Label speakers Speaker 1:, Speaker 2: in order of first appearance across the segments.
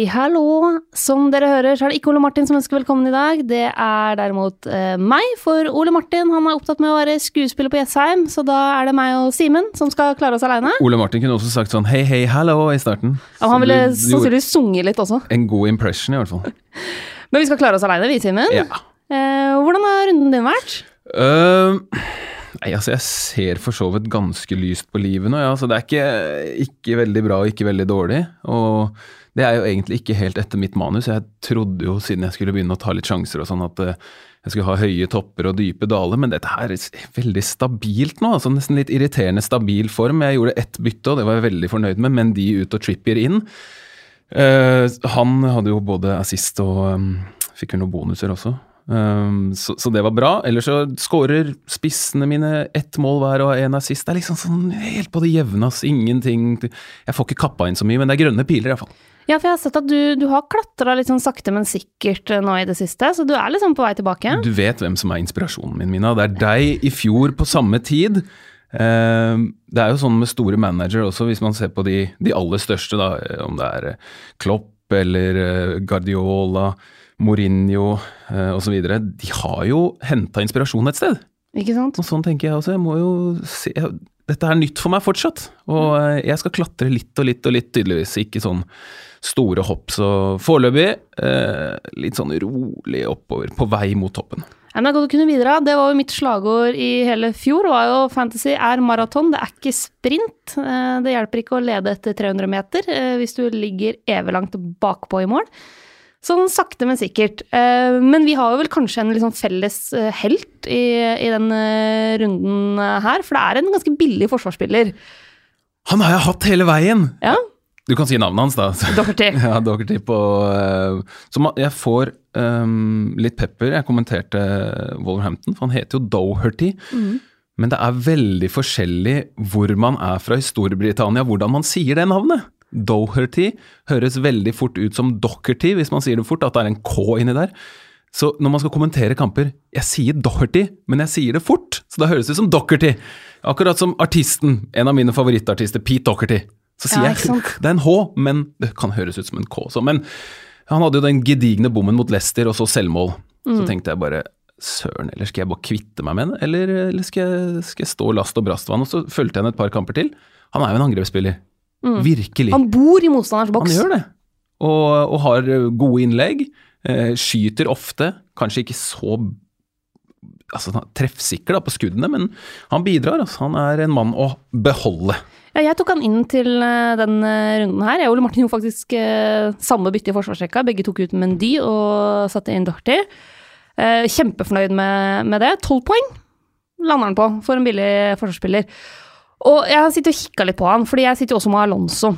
Speaker 1: Hei, hallo! Som dere hører, så er det ikke Ole Martin som ønsker velkommen i dag. Det er derimot eh, meg, for Ole Martin han er opptatt med å være skuespiller på Jessheim, så da er det meg og Simen som skal klare oss aleine.
Speaker 2: Ole Martin kunne også sagt sånn hei, hei, hallo i starten.
Speaker 1: Og han
Speaker 2: Så
Speaker 1: ville sannsynligvis sunget litt også.
Speaker 2: En god impression, i hvert fall.
Speaker 1: Men vi skal klare oss aleine, vi, Simen.
Speaker 2: Ja.
Speaker 1: Eh, hvordan har runden din vært?
Speaker 2: Øhm, nei, altså jeg ser for så vidt ganske lyst på livet nå, ja. Så det er ikke, ikke veldig bra og ikke veldig dårlig. Og det er jo egentlig ikke helt etter mitt manus. Jeg trodde jo siden jeg skulle begynne å ta litt sjanser og sånn at eh, jeg skulle ha høye topper og dype daler, men dette her er veldig stabilt nå. altså Nesten litt irriterende stabil form. Jeg gjorde ett bytte, og det var jeg veldig fornøyd med, men de ut og Trippier inn. Uh, han hadde jo både assist og um, fikk vel noen bonuser også. Um, så, så det var bra. Ellers så skårer spissene mine ett mål hver og en assist. Det er liksom sånn helt på det jevne. Ingenting Jeg får ikke kappa inn så mye, men det er grønne piler iallfall.
Speaker 1: Ja, for jeg har sett at du, du har klatra litt sånn sakte, men sikkert eh, nå i det siste, så du er liksom på vei tilbake.
Speaker 2: Du vet hvem som er inspirasjonen min, Mina. Det er deg i fjor på samme tid. Um, det er jo sånn med store manager også, hvis man ser på de, de aller største, da, om det er eh, Klopp eller eh, Guardiola, Mourinho osv. De har jo henta inspirasjon et sted.
Speaker 1: Ikke sant?
Speaker 2: Og sånn tenker jeg også. Jeg må jo se Dette er nytt for meg fortsatt. Og eh, jeg skal klatre litt og litt og litt, tydeligvis. Ikke sånn store hopp. Så foreløpig eh, litt sånn rolig oppover, på vei mot toppen.
Speaker 1: Ja, men det godt å kunne bidra. Det var jo mitt slagord i hele fjor. var jo Fantasy er maraton, det er ikke sprint. Eh, Det hjelper ikke å lede etter 300 meter eh, hvis du ligger evig langt bakpå i mål. Sånn sakte, men sikkert. Eh, Men vi har jo vel kanskje en liksom felles eh, helt i, i den eh, runden her, for det er en ganske billig forsvarsspiller.
Speaker 2: Han har jeg hatt hele veien!
Speaker 1: Ja,
Speaker 2: Du kan si navnet hans, da.
Speaker 1: Doherty.
Speaker 2: Ja, Doherty på Så jeg får um, litt pepper. Jeg kommenterte Wolverhampton, for han heter jo Doherty. Men det er veldig forskjellig hvor man er fra i Storbritannia, hvordan man sier det navnet. Doherty høres veldig fort ut som Docherty, hvis man sier det fort, at det er en K inni der. Så når man skal kommentere kamper, jeg sier Doherty, men jeg sier det fort, så da høres det ut som Docherty. Akkurat som artisten, en av mine favorittartister, Pete Docherty. Så sier
Speaker 1: Ja,
Speaker 2: jeg det er en H, men det kan høres ut som en K også. Men han hadde jo den gedigne bommen mot Leicester, og så selvmål.
Speaker 1: Mm.
Speaker 2: Så tenkte jeg bare søren, eller skal jeg bare kvitte meg med den, eller, eller skal, jeg, skal jeg stå last og brast ved han? Og så fulgte jeg han et par kamper til. Han er jo en angrepsspiller. Virkelig.
Speaker 1: Mm. Han bor i motstanders boks.
Speaker 2: Han gjør det. Og, og har gode innlegg. Eh, skyter ofte. Kanskje ikke så altså, er treffsikker da, på skuddene, men han bidrar. Altså. Han er en mann å beholde.
Speaker 1: Ja, jeg tok han inn til eh, den eh, runden her. Jeg og Ole Martin gjorde faktisk eh, samme bytte i forsvarsrekka. Begge tok ut Mendy og satte inn Dorty. Eh, kjempefornøyd med, med det. Tolv poeng lander han på for en billig forsvarsspiller. Og jeg har sittet og kikka litt på han, fordi jeg sitter jo også med Alonso.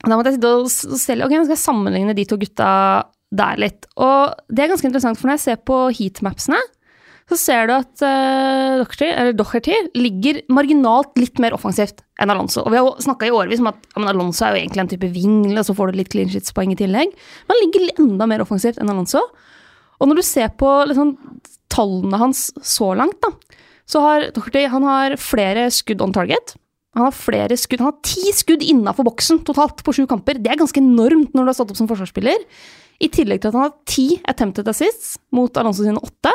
Speaker 1: Da måtte jeg sitte og selge Ok, nå skal jeg sammenligne de to gutta der litt. Og det er ganske interessant, for når jeg ser på heatmapsene, så ser du at uh, Doherty, Doherty ligger marginalt litt mer offensivt enn Alonso. Og vi har snakka i årevis om at ja, Alonso er jo egentlig en type vingel, og så får du litt clean shits-poeng i tillegg. Men han ligger enda mer offensivt enn Alonso. Og når du ser på liksom, tallene hans så langt, da, så har Doherty han har flere skudd on target. Han har flere skudd, han har ti skudd innafor boksen totalt på sju kamper. Det er ganske enormt når du har stått opp som forsvarsspiller. I tillegg til at han har ti attempted assists mot Alonso sine åtte,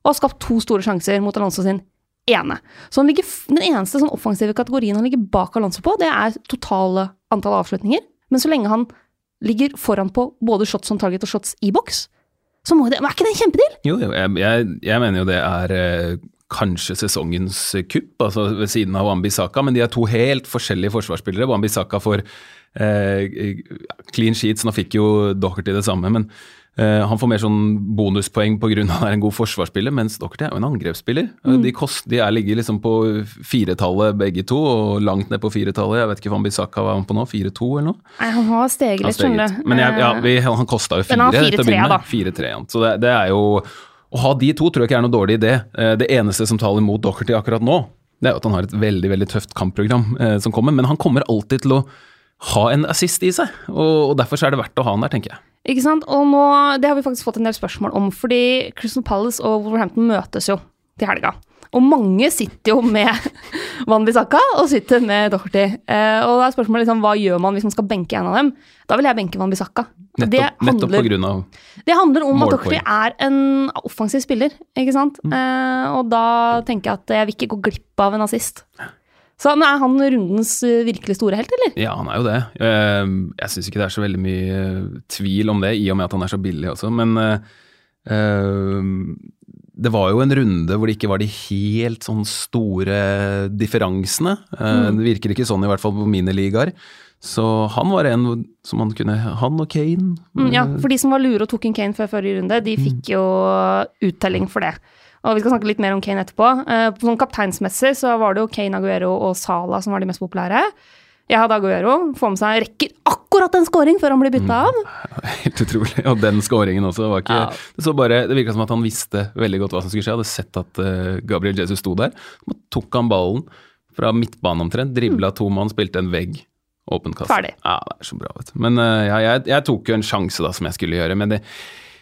Speaker 1: og har skapt to store sjanser mot Alonso sin ene. Så ligger, den eneste sånn offensive kategorien han ligger bak Alonso på, det er totale antall avslutninger. Men så lenge han ligger foran på både shots on target og shots i boks, så må det er ikke det en kjempedeal?
Speaker 2: Jo, jo jeg, jeg, jeg mener jo det er eh, kanskje sesongens kupp, altså ved siden av Wambisaka, men de er to helt forskjellige forsvarsspillere. Wambisaka får eh, clean sheets, nå fikk jo Docherty det samme, men eh, han får mer sånn bonuspoeng pga. at han er en god forsvarsspiller, mens Docherty er jo en angrepsspiller. De, kost, de er, ligger liksom på firetallet begge to, og langt ned på firetallet. Jeg vet ikke hva Wambisaka var han på nå, 4-2 eller noe?
Speaker 1: Nei, han har steget litt, skjønner du.
Speaker 2: Men jeg, ja,
Speaker 1: Eh,
Speaker 2: vi, han kosta jo fire til å begynne
Speaker 1: da.
Speaker 2: med. 4-3. Så det, det er jo Å ha de to tror jeg ikke er noe dårlig idé. Eh, Det eneste som taler mot Docherty akkurat nå, det er at han har et veldig veldig tøft kampprogram eh, som kommer. Men han kommer alltid til å ha en assist i seg, og, derfor er det verdt å ha han der, tenker jeg.
Speaker 1: Ikke sant? Og nå, det har vi faktisk fått en del spørsmål om, fordi Crystal Palace og Wolverhampton møtes jo til helga. Og mange sitter jo med Van Bissaka og sitter med Doherty. Eh, og da er spørsmålet liksom, hva gjør man hvis man skal benke en av dem? Da vil jeg benke Van Bissaka.
Speaker 2: Nettopp,
Speaker 1: det,
Speaker 2: nettopp på grunn av
Speaker 1: det handler om at
Speaker 2: målpoeng.
Speaker 1: Er en offensiv spiller, ikke sant. Eh, og da tenker jeg at jeg vil ikke gå glipp av en assist. Så men er han rundens eh, virkelig store helt, eller?
Speaker 2: Ja, han er jo det. Jeg syns ikke det er så veldig mye tvil om det, i og med at han er så billig også, men eh, det var jo en runde hvor det ikke var de helt sånn store differansene. Mm. Det virker ikke sånn i hvert fall på mine ligaer. Så han var en som man kunne Han og Kane.
Speaker 1: Mm, ja, for de som var lure og tok inn Kane før forrige runde, de fikk jo uttelling for det. Og vi skal snakke litt mer om Kane etterpå. Eh, sånn kapteinsmessig så var det jo Kane, Aguero og Sala som var de mest populære. Jeg hadde Aguero, får med seg rekker akkurat en scoring før han blir bytta av.
Speaker 2: Helt utrolig. Og den scoringen også var ikke
Speaker 1: Ja.
Speaker 2: Det så bare, det virka som at han visste veldig godt hva som skulle skje. Hadde sett at eh, Gabriel Jesus sto der. Så tok han ballen fra midtbanen omtrent, dribla to mann, spilte en vegg. Åpen kasse.
Speaker 1: Ferdig.
Speaker 2: Ja, det er så bra, vet du. Men eh, ja, jeg, jeg tok jo en sjanse da, som jeg skulle gjøre. Men det,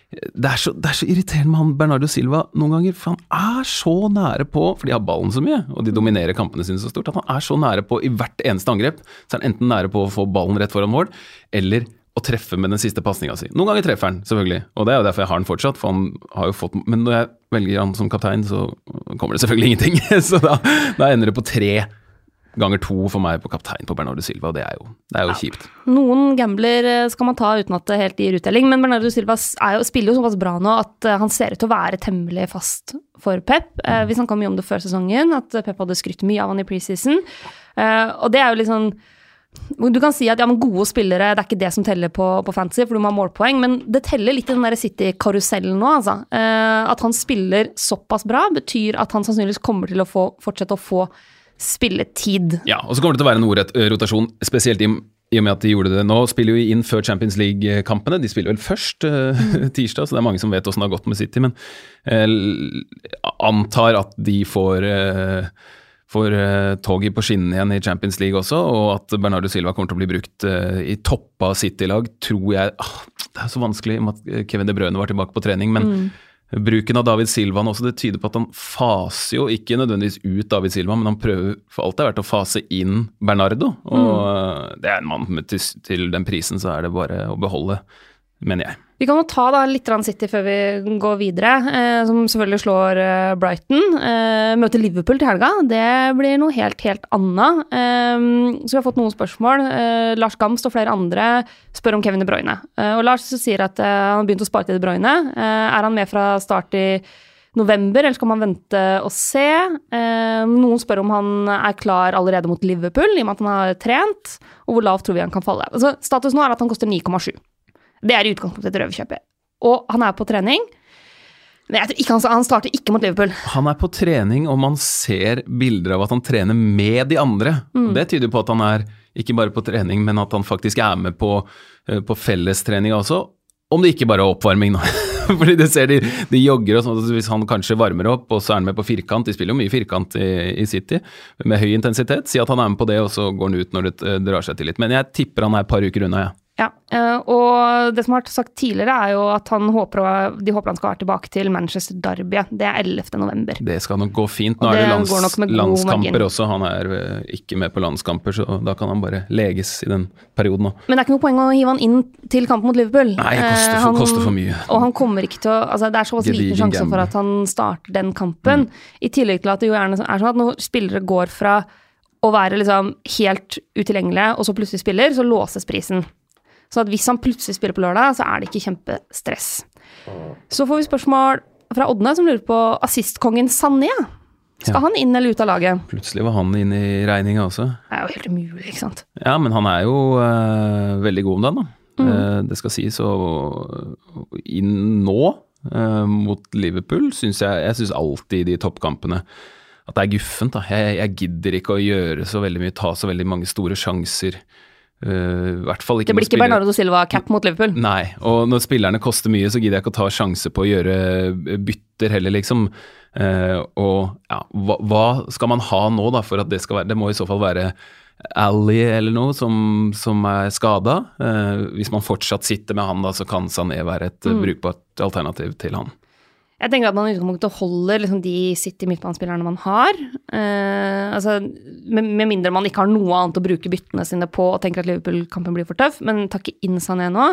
Speaker 2: det, er så, det er så irriterende med han Bernardo Silva noen ganger, for han er så nære på, for de har ballen så mye, og de dominerer kampene sine så stort, at han er så nære på i hvert eneste angrep. Så er han enten nære på å få ballen rett foran mål, eller å treffe med den siste pasninga si. Noen ganger treffer han, selvfølgelig, og det er jo derfor jeg har han fortsatt, for han har jo fått Men når jeg velger han som kaptein, så kommer det selvfølgelig ingenting. Så da, da ender det på tre ganger to for meg på kaptein på Bernardo Silva, og det er jo, det er jo kjipt.
Speaker 1: Noen gambler eh, skal man ta uten at det helt gir uttelling, men Bernardo Silva er jo, spiller jo såpass bra nå at eh, han ser ut til å være temmelig fast for Pep. Mm. vi snakka mye om det før sesongen, at Pep hadde skrytt mye av han i preseason. Eh, og det er jo litt sånn du kan si at ja, gode spillere, det er ikke det som teller på, på fantasy, for du må ha målpoeng, men det teller litt i den City-karusellen nå, altså. Eh, at han spiller såpass bra, betyr at han sannsynligvis kommer til å få, fortsette å få spilletid.
Speaker 2: Ja, og så kommer det til å være en rett- rotasjon, spesielt i, i og med at de gjorde det nå. Spiller jo inn før Champions League-kampene. De spiller vel først uh, tirsdag, så det er mange som vet åssen det har gått med City. Men uh, antar at de får uh, får uh, toget på skinnene igjen i Champions League også, og at Bernardo Silva kommer til å bli brukt uh, i toppa City-lag, tror jeg ah, Det er så vanskelig med at Kevin De Bruyne var tilbake på trening, men Bruken av David Silva nå, også, det tyder på at han faser jo ikke nødvendigvis ut David Silva, men han prøver for alt det er verdt å fase inn Bernardo. Og mm. det er en mann med, til, til den prisen, så er det bare å beholde, mener jeg.
Speaker 1: Vi kan jo ta da litt City før vi går videre, eh, som selvfølgelig slår eh, Brighton. Eh, møter Liverpool til helga. Det blir noe helt, helt annet. Så vi har fått noen spørsmål. Lars Gamst og flere andre spør om Kevin De Bruyne. Og Lars sier at han har begynt å spare til De Bruyne. Er han med fra start i november, eller skal man vente og se? Noen spør om han er klar allerede mot Liverpool, i og med at han har trent. Og hvor lavt tror vi han kan falle. Altså, status nå er at han koster 9,7. Det er i utgangspunktet et røverkjøp. Og han er på trening. Men jeg tror ikke han, han starter ikke mot Liverpool.
Speaker 2: Han er på trening, og man ser bilder av at han trener med de andre. Det tyder på at han er ikke bare på trening, men at han faktisk er med på, eh, på fellestrening også. Om det ikke bare er oppvarming, da. Fordi du ser de, de jogger og sånn, hvis han kanskje varmer opp, og så er han med på firkant, de spiller jo mye firkant i, i City, med høy intensitet, si at han er med på det, og så går han ut når det eh, drar seg til litt. Men jeg tipper han er et par uker unna, jeg. Ja.
Speaker 1: Ja, eh, og det som har vært sagt tidligere, er jo at han håper, de håper han skal være tilbake til Manchester Derby. Det er 11. november.
Speaker 2: Det skal nok gå fint. Nå er det lands, landskamper
Speaker 1: margin.
Speaker 2: også. Han er eh, ikke med på landskamper, så da kan han bare leges i den perioden òg.
Speaker 1: Men det er ikke noe poeng å hive han inn til kampen mot Liverpool.
Speaker 2: Nei, det koster
Speaker 1: Eh,
Speaker 2: for- koster for mye.
Speaker 1: Og han kommer ikke til å altså Det er såpass
Speaker 2: Gedigen
Speaker 1: liten sjanse for at han starter den kampen. I tillegg til at det jo gjerne er sånn at når spillere går fra å være liksom helt utilgjengelige, og så plutselig spiller, så låses prisen. Så at hvis han plutselig spiller på lørdag, så er det ikke kjempestress. Så får vi spørsmål fra Ådne, som lurer på assistkongen Sané. Skal
Speaker 2: Ja.
Speaker 1: han inn eller ut av laget?
Speaker 2: Plutselig var han inne i regninga også.
Speaker 1: Det er jo helt umulig, ikke sant.
Speaker 2: Ja, men han er jo uh, veldig god om den, da. Eh, det skal sies. Og inn nå, uh, mot Liverpool, syns jeg Jeg syns alltid i de toppkampene at det er guffent. da. Jeg, jeg gidder ikke å gjøre så veldig mye, ta så veldig mange store sjanser. Eh, I hvert fall ikke
Speaker 1: Det blir ikke
Speaker 2: spillere-
Speaker 1: Bernardo Silva-cap mot Liverpool.
Speaker 2: Nei, og når spillerne koster mye, så gidder jeg ikke å ta sjanse på å gjøre bytter heller, liksom. Uh, og ja, hva, hva skal man ha nå, da, for at det skal være Det må i så fall være Ally eller noe som, som er skada. Uh, hvis man fortsatt sitter med han, da, så kan Sané være et mm. brukbart alternativ til han.
Speaker 1: Jeg tenker at man i utgangspunktet holder liksom de City midtbanespillerne man har. Eh, altså, med, med, mindre man ikke har noe annet å bruke byttene sine på og tenker at Liverpool-kampen blir for tøff, men takke inn Sané nå.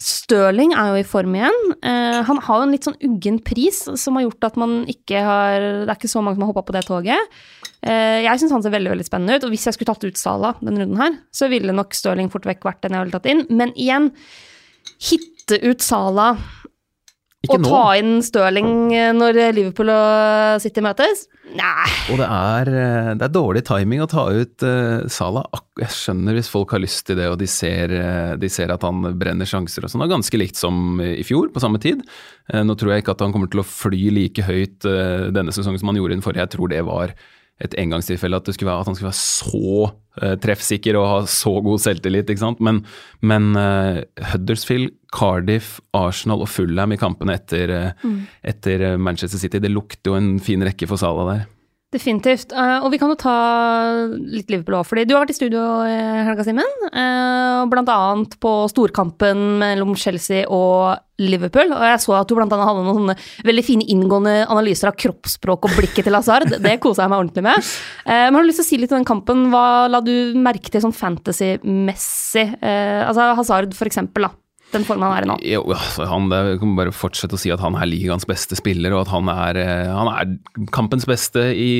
Speaker 1: Stirling er jo i form igjen. Eh, han har jo en litt sånn uggen pris som har gjort at man ikke har Det er ikke så mange som har hoppa på det toget. Eh, jeg syns han ser veldig veldig spennende ut, og hvis jeg skulle tatt ut Sala denne runden her, så ville nok Stirling fort vekk vært den jeg ville tatt inn. Men igjen, hitte ut Sala ikke og nå. ta inn Stirling eh, når Liverpool og City møtes? Nei.
Speaker 2: Og det er, eh, det er, dårlig timing å ta ut uh, Salah. Jeg skjønner hvis folk har lyst til det, og de ser, de ser at han brenner sjanser og sånn. Ganske likt som i fjor, på samme tid. Uh, nå tror jeg ikke at han kommer til å fly like høyt uh, denne sesongen som han gjorde i den forrige. Jeg tror det var et engangstilfelle at, være, at, han skulle være så uh, treffsikker og ha så god selvtillit. ikke sant? Men, men uh, Huddersfield, Cardiff, Arsenal og Fulham i kampene etter, uh, mm. etter, Manchester City, det lukter jo en fin rekke for Salah der.
Speaker 1: Definitivt. og vi kan jo ta litt Liverpool òg, fordi du har vært i studio i helga, Simen. blant annet på storkampen mellom Chelsea og Liverpool. Og jeg så at du blant annet hadde noen veldig fine inngående analyser av kroppsspråk og blikket til Hazard. Det kosa jeg meg ordentlig med. Eh, men har du lyst til å si litt om den kampen? Hva la du merke til sånn fantasy-messig? Eh, altså Hazard, for eksempel, da. Den formen han er i nå.
Speaker 2: Jo, altså, han, det, kan bare fortsette å si at han er ligaens beste spiller, og at han er, eh, han er kampens beste i,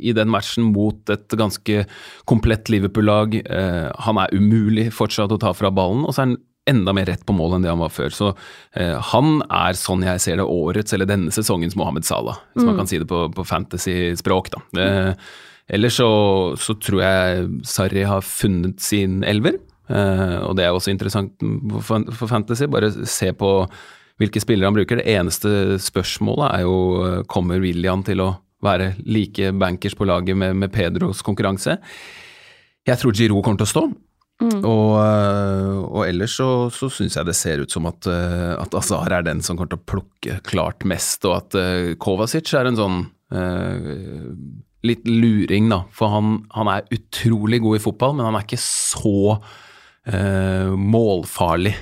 Speaker 2: i, den matchen mot et ganske komplett Liverpool-lag. Eh, han er umulig fortsatt å ta fra ballen, og så er han enda mer rett på mål enn det han var før. Så eh, han er, sånn jeg ser det, årets eller denne sesongens Mohammed Salah, hvis mm. man kan si det på, på fantasy-språk. da. Eh, ellers så, så, tror jeg Sarri har funnet sin elver, og det er også interessant for, fantasy. Bare se på hvilke spillere han bruker. Det eneste spørsmålet er jo eh, kommer William til å være like bankers på laget med, med Pedros konkurranse. Jeg tror Giroud kommer til å stå. Mm. Og, eh, og, ellers så, så syns jeg det ser ut som at, eh, at Azar er den som kommer til å plukke klart mest, og at uh, Kovacic er en sånn uh, litt luring, da. For han, han, er utrolig god i fotball, men han er ikke så målfarlig.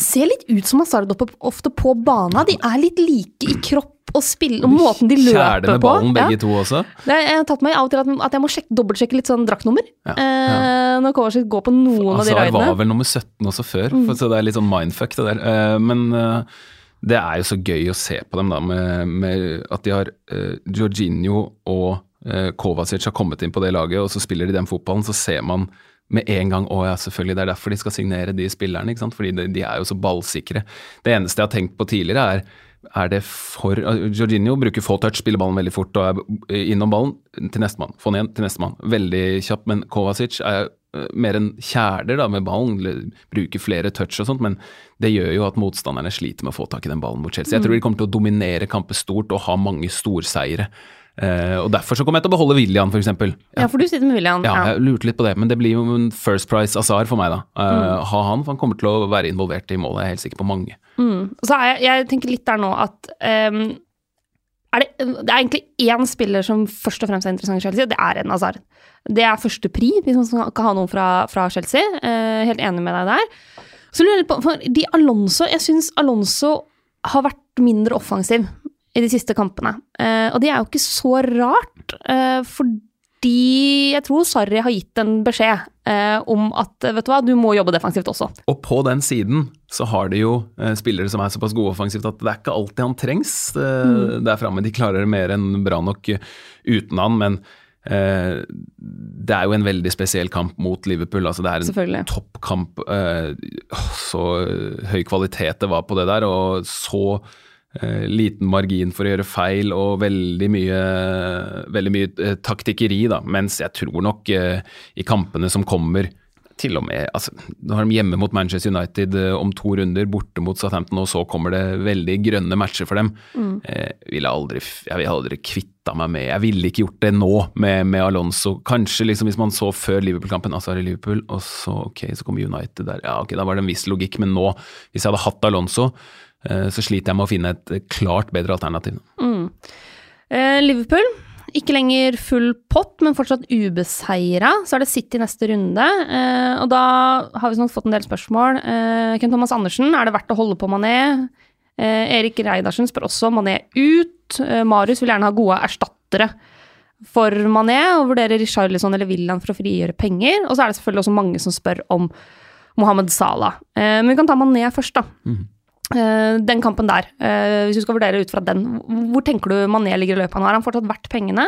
Speaker 1: Ser litt ut som Hazard ofte på bana. De er litt like i kropp og spill, og måten de løper på. Kjære med
Speaker 2: ballen, begge ja. to også.
Speaker 1: Det, jeg har tatt meg av og til at, at jeg må sjekke, dobbeltsjekke litt sånn draktnummer. Ja, ja. Eh, når Kovacic går på noen altså, av de raidene.
Speaker 2: Var vel nummer 17 også før, mm. så det er litt sånn mindfuck det der. Eh, men eh, det er jo så gøy å se på dem, da, med, med at de har eh, Jorginho og eh, Kovacic har kommet inn på det laget, og så spiller de den fotballen, så ser man med en gang å ja, selvfølgelig, det er derfor de skal signere de spillerne. ikke sant? Fordi de, de er jo så ballsikre. Det eneste jeg har tenkt på tidligere, er er det for Jorginho bruker få touch, spiller ballen veldig fort og er innom ballen til nestemann. Få den igjen til nestemann. Veldig kjapp. Men Kovacic er eh, mer en kjæler da, med ballen, bruker flere touch og sånt, men det gjør jo at motstanderne sliter med å få tak i den ballen mot Chelsea. Jeg tror de kommer til å dominere kamper stort og ha mange storseiere. Uh, og Derfor så kommer jeg til å beholde William, f.eks.
Speaker 1: Ja. ja, for du sitter med William.
Speaker 2: Ja, jeg lurte litt på det, men det blir jo en First Price Azar for meg, da. Uh, mm. Ha han, for han kommer til å være involvert i målet, jeg er helt sikker på mange.
Speaker 1: Mm. Så jeg, jeg, tenker litt der nå at um, er det, det, er egentlig én spiller som først og fremst er interessant i Chelsea, det er en Azar. Det er første pri, hvis man skal ha noen fra, fra Chelsea. Uh, helt enig med deg der. Så lurer jeg litt på, for de Alonso Jeg syns Alonso har vært mindre offensiv i de siste kampene. Uh, og det er jo ikke så rart, uh, fordi jeg tror Sarri har gitt en beskjed uh, om at vet du hva, du må jobbe defensivt også.
Speaker 2: Og på den siden så har de jo spillere som er såpass gode offensivt at det er ikke alltid han trengs mm. der framme. De klarer det mer enn bra nok uten han, men det er jo en veldig spesiell kamp mot Liverpool. altså Det er en toppkamp. så høy kvalitet det var på det der, og så Eh, liten margin for å gjøre feil og veldig mye, veldig mye eh, taktikkeri, da. Mens jeg tror nok eh, i kampene som kommer, til og med altså, Nå har de hjemme mot Manchester United om to runder, borte mot Southampton, og så kommer det veldig grønne matcher for dem. Mm. Jeg ville aldri, jeg ville aldri kvitta meg med Jeg ville ikke gjort det nå med, med Alonso. Kanskje liksom hvis man så før Liverpool-kampen, altså er det Liverpool, og så ok, så kommer United der. Ja, ok, da var det en viss logikk, men nå, hvis jeg hadde hatt Alonso Eh, så sliter jeg med å finne et klart bedre alternativ.
Speaker 1: Mm. Eh, Liverpool, ikke lenger full pott, men fortsatt ubeseira. Så er det City neste runde, eh, og da har vi sånn fått en del spørsmål. Eh, Ken Thomas Andersen, er det verdt å holde på Mané? Eh, Erik Reidarsen spør også om Mané ut. Eh, Marius vil gjerne ha gode erstattere for Mané, og vurderer Richarlison eller William for å frigjøre penger. Og så er det selvfølgelig også mange som spør om Mohammed Salah. Eh, men vi kan ta Mané først, da. Eh, den kampen der, eh, hvis du skal vurdere ut fra den, hvor tenker du Mané ligger i løpet? Har han fortsatt verdt pengene?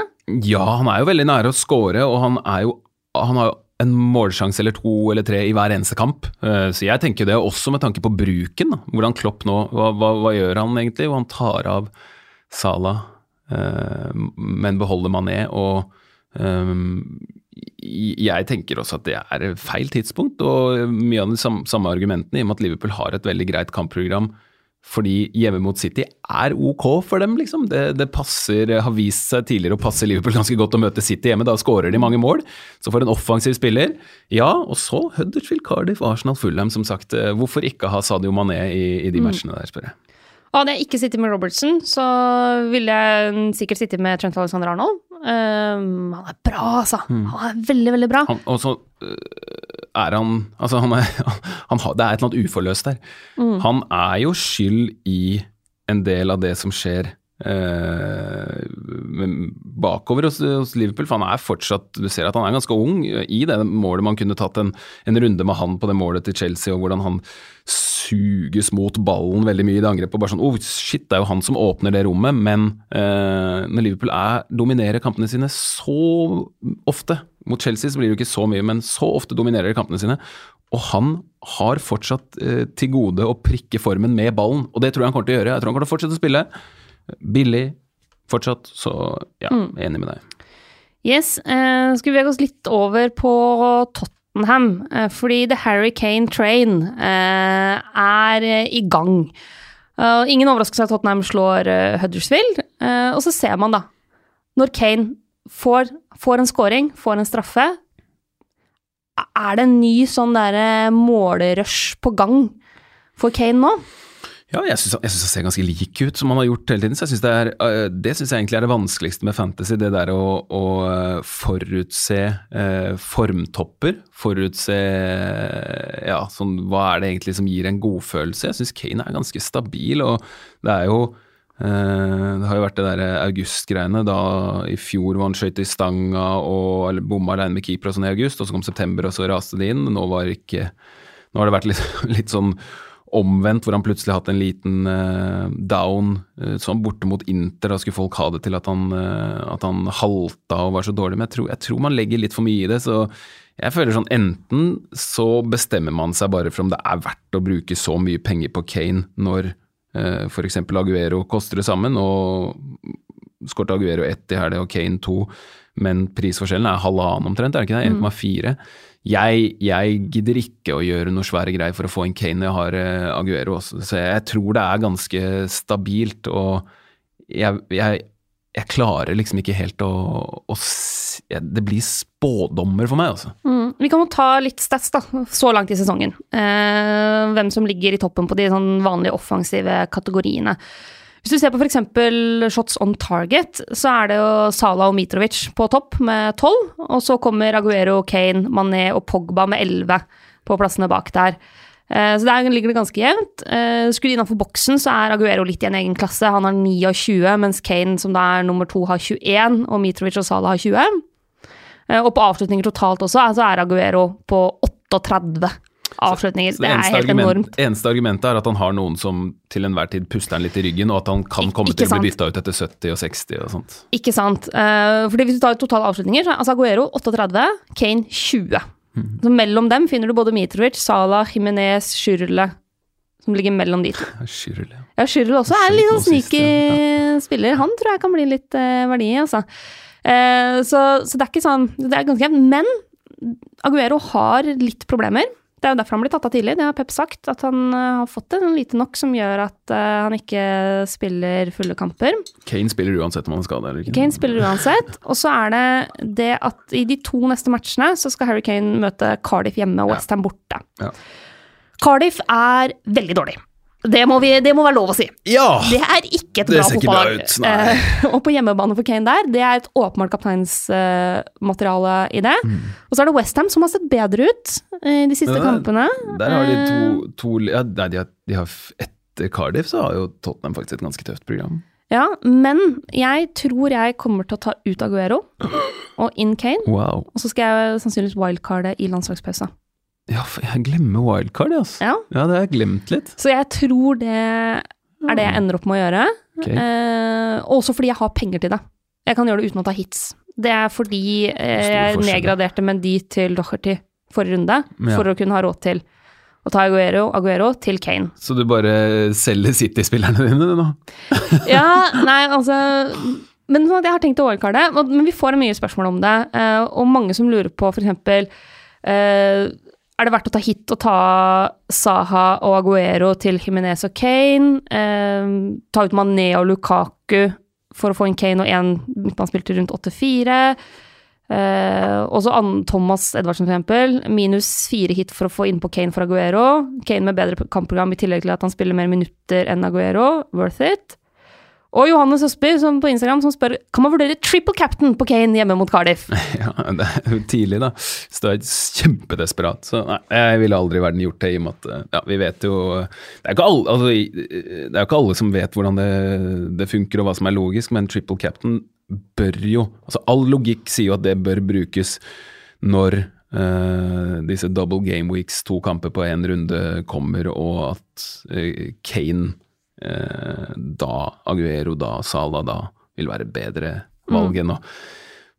Speaker 2: Ja, han er jo veldig nære å score, og han jo han har jo en målsjanse eller to eller tre i hver eneste kamp. Eh, Så jeg tenker det også med tanke på bruken. da. Hvordan Klopp nå, hva, hva, hva gjør han egentlig? Han tar av Salah, eh, men beholder Mané. Og jeg tenker også at det er feil tidspunkt, og mye av de samme, argumentene i og med at Liverpool har et veldig greit kampprogram fordi hjemme mot City er ok for dem, liksom. Det, det passer, har vist seg tidligere å passe Liverpool ganske godt å møte City hjemme. Da skårer de mange mål. Så for en offensiv spiller, ja. Og så Huddersfield, Cardiff, Arsenal, Fulham, som sagt. eh, Hvorfor ikke ha Sadio Mané i, i de matchene der, spør jeg.
Speaker 1: Og hadde jeg ikke sittet med Robertson, så ville jeg sikkert sittet med Trent Alexander Arnold. Um, han er bra, altså. Han er veldig, veldig bra.
Speaker 2: Og så øh, er han Altså, han er, han har, det er et eller annet uforløst der. Han er jo skyld i en del av det som skjer eh, bakover hos, hos Liverpool, for han er fortsatt Du ser at han er ganske ung i det målet. Man kunne tatt en, en runde med han på det målet til Chelsea, og hvordan han suges mot ballen veldig mye i det angrepet. og bare sånn, oh shit, Det er jo han som åpner det rommet, men eh, når Liverpool er, dominerer kampene sine så ofte Mot Chelsea så blir det jo ikke så mye, men så ofte dominerer de kampene sine. Og han har fortsatt eh, til gode å prikke formen med ballen, og det tror jeg han kommer til å gjøre. Jeg tror han kommer til å fortsette å spille. Billig fortsatt, så ja, enig med deg.
Speaker 1: Yes, eh, skal vi bevege oss litt over på Tottenham, eh, fordi The Harry Kane Train eh, er eh, i gang. Uh, ingen overraskelse at Tottenham slår uh, Huddersfield, Uh, og så ser man da, når Kane får, får en scoring, får en straffe, er det en ny sånn derre målerush på gang for Kane nå?
Speaker 2: Ja, jeg syns han ser ganske lik ut som han har gjort hele tiden. Så jeg synes det, øh, det syns jeg egentlig er det vanskeligste med fantasy. Det der å, å øh, forutse eh, formtopper. Forutse ja, sånn hva er det egentlig som gir en godfølelse. Jeg syns Kane er ganske stabil, og det er jo det har jo vært det der august-greiene. Da i fjor var han skøyt i stanga og bomma alene med keeper og sånn i august, og så kom september, og så raste det inn. Nå var ikke Nå har det vært litt, litt sånn omvendt, hvor han plutselig har hatt en liten uh, down, uh, sånn borte mot Inter. Da skulle folk ha det til at han, uh, at han halta og var så dårlig, men jeg tror, jeg tror man legger litt for mye i det. så jeg føler sånn, Enten så bestemmer man seg bare for om det er verdt å bruke så mye penger på Kane når uh, f.eks. Aguero koster det sammen, og skåret Aguero ett i helga og Kane to, men prisforskjellen er halvannen omtrent, er det ikke det? 1,4. Jeg, jeg gidder ikke å gjøre noe svære greier for å få en Kane jeg har uh, Aguero også, så jeg tror det er ganske stabilt, og jeg, jeg klarer liksom ikke helt å, å Det blir spådommer for meg, altså.
Speaker 1: Mm. Vi kan jo ta litt stats da, så langt i sesongen. Eh, hvem som ligger i toppen på de sånn vanlige offensive kategoriene. Hvis du ser på f.eks. shots on target, så er det jo Salah og Mitrovic på topp med 12. Og så kommer Aguero, Kane, Mané og Pogba med 11 på plassene bak der. Eh, Så der ligger det ganske jevnt. Eh, Skulle innafor boksen så er Aguero litt i en egen klasse. Han har 29, mens Kane, som da er nummer to, har 21, og Mitrovic og Salah har 20. Eh, Og på avslutninger totalt også, så er Aguero på 38 avslutninger.
Speaker 2: Så
Speaker 1: Det er helt
Speaker 2: argument-
Speaker 1: enormt.
Speaker 2: Eneste argumentet er at han har noen som til enhver tid puster han litt i ryggen, og at han kan komme
Speaker 1: ikke
Speaker 2: til å bli bytta ut etter 70 og 60 og sånt.
Speaker 1: Ikke sant. Uh, Fordi hvis du tar totale avslutninger, så er altså Aguero 38, Kane 20.
Speaker 2: Mm.
Speaker 1: Så mellom dem finner du både Mitrovic, Salah, Jimenez, Schürrle, som ligger mellom de to.
Speaker 2: Schürrle.
Speaker 1: Ja, Schürrle også er en litt sånn sneaky ja. spiller. Han tror jeg kan bli litt uh, verdi altså. Eh, så, så det er ikke sånn Det er ganske jevnt. Men Aguero har litt problemer. Det er jo derfor han blir tatt av tidlig. Det har Pep sagt, at han eh, har fått det lite nok som gjør at eh, han ikke spiller fulle kamper.
Speaker 2: Kane spiller uansett om han er skada eller ikke.
Speaker 1: Kane spiller uansett. Og så er det det at i de to neste matchene så skal Harry Kane møte Cardiff hjemme og
Speaker 2: Ja.
Speaker 1: Westham borte.
Speaker 2: Ja.
Speaker 1: Cardiff er veldig dårlig. Det må, vi, det må være lov å si.
Speaker 2: Ja!
Speaker 1: Det er ikke et bra fotballag. Eh, og på hjemmebane for Kane der, det er et åpenbart kapteinsmateriale i det. Og så er det Westham som har sett bedre ut i de siste
Speaker 2: Mm.
Speaker 1: Kampene.
Speaker 2: Der har de
Speaker 1: Eh,
Speaker 2: to, to ja, Nei, de har, de har etter Cardiff så har jo Tottenham faktisk et ganske tøft program.
Speaker 1: Ja, men jeg tror jeg kommer til å ta ut Aguero og inn Kane.
Speaker 2: Wow.
Speaker 1: Og så skal jeg sannsynligvis wildcarde i landslagspausa.
Speaker 2: Ja, for jeg glemmer wildcard, altså.
Speaker 1: Ja.
Speaker 2: Ja, det har jeg glemt litt.
Speaker 1: Så jeg tror det er det jeg ender opp med å gjøre.
Speaker 2: Okay.
Speaker 1: Eh, også fordi jeg har penger til det. Jeg kan gjøre det uten å ta hits. Det er fordi eh, jeg nedgraderte Mendy til Docherty forrige runde,
Speaker 2: Ja.
Speaker 1: for å kunne ha råd til å ta Aguero, Aguero til Kane.
Speaker 2: Så du bare selger City-spillerne dine nå?
Speaker 1: Ja, nei, altså Men jeg har tenkt å wildcarde, men vi får mye spørsmål om det. eh, og mange som lurer på f.eks. Uh, er det verdt å ta hit og ta Saha og Aguero til Jimenez og Kane? Eh, ta ut Mané og Lukaku for å få inn Kane og én midtbanespiller til rundt 8-4. Eh, også Thomas Edvardsen, for eksempel. Minus fire hit for å få inn på Kane for Aguero. Kane med bedre kampprogram i tillegg til at han spiller mer minutter enn Aguero. Worth it. Og Johannes Østby som på Instagram som spør kan man vurdere triple captain på Kane hjemme mot Cardiff.
Speaker 2: Ja, det er jo tidlig, da. Så det er kjempedesperat. Så nei, jeg ville aldri i verden gjort det, i og med at eh, ja, vi vet jo Det er jo ikke altså, ikke alle som vet hvordan det, det funker og hva som er logisk, men triple captain bør jo altså All logikk sier jo at det bør brukes når Uh, disse double game weeks, to kamper på én runde, kommer, og at uh, Kane eh, da, Aguero da, Sala, da, vil være bedre valg enn nå.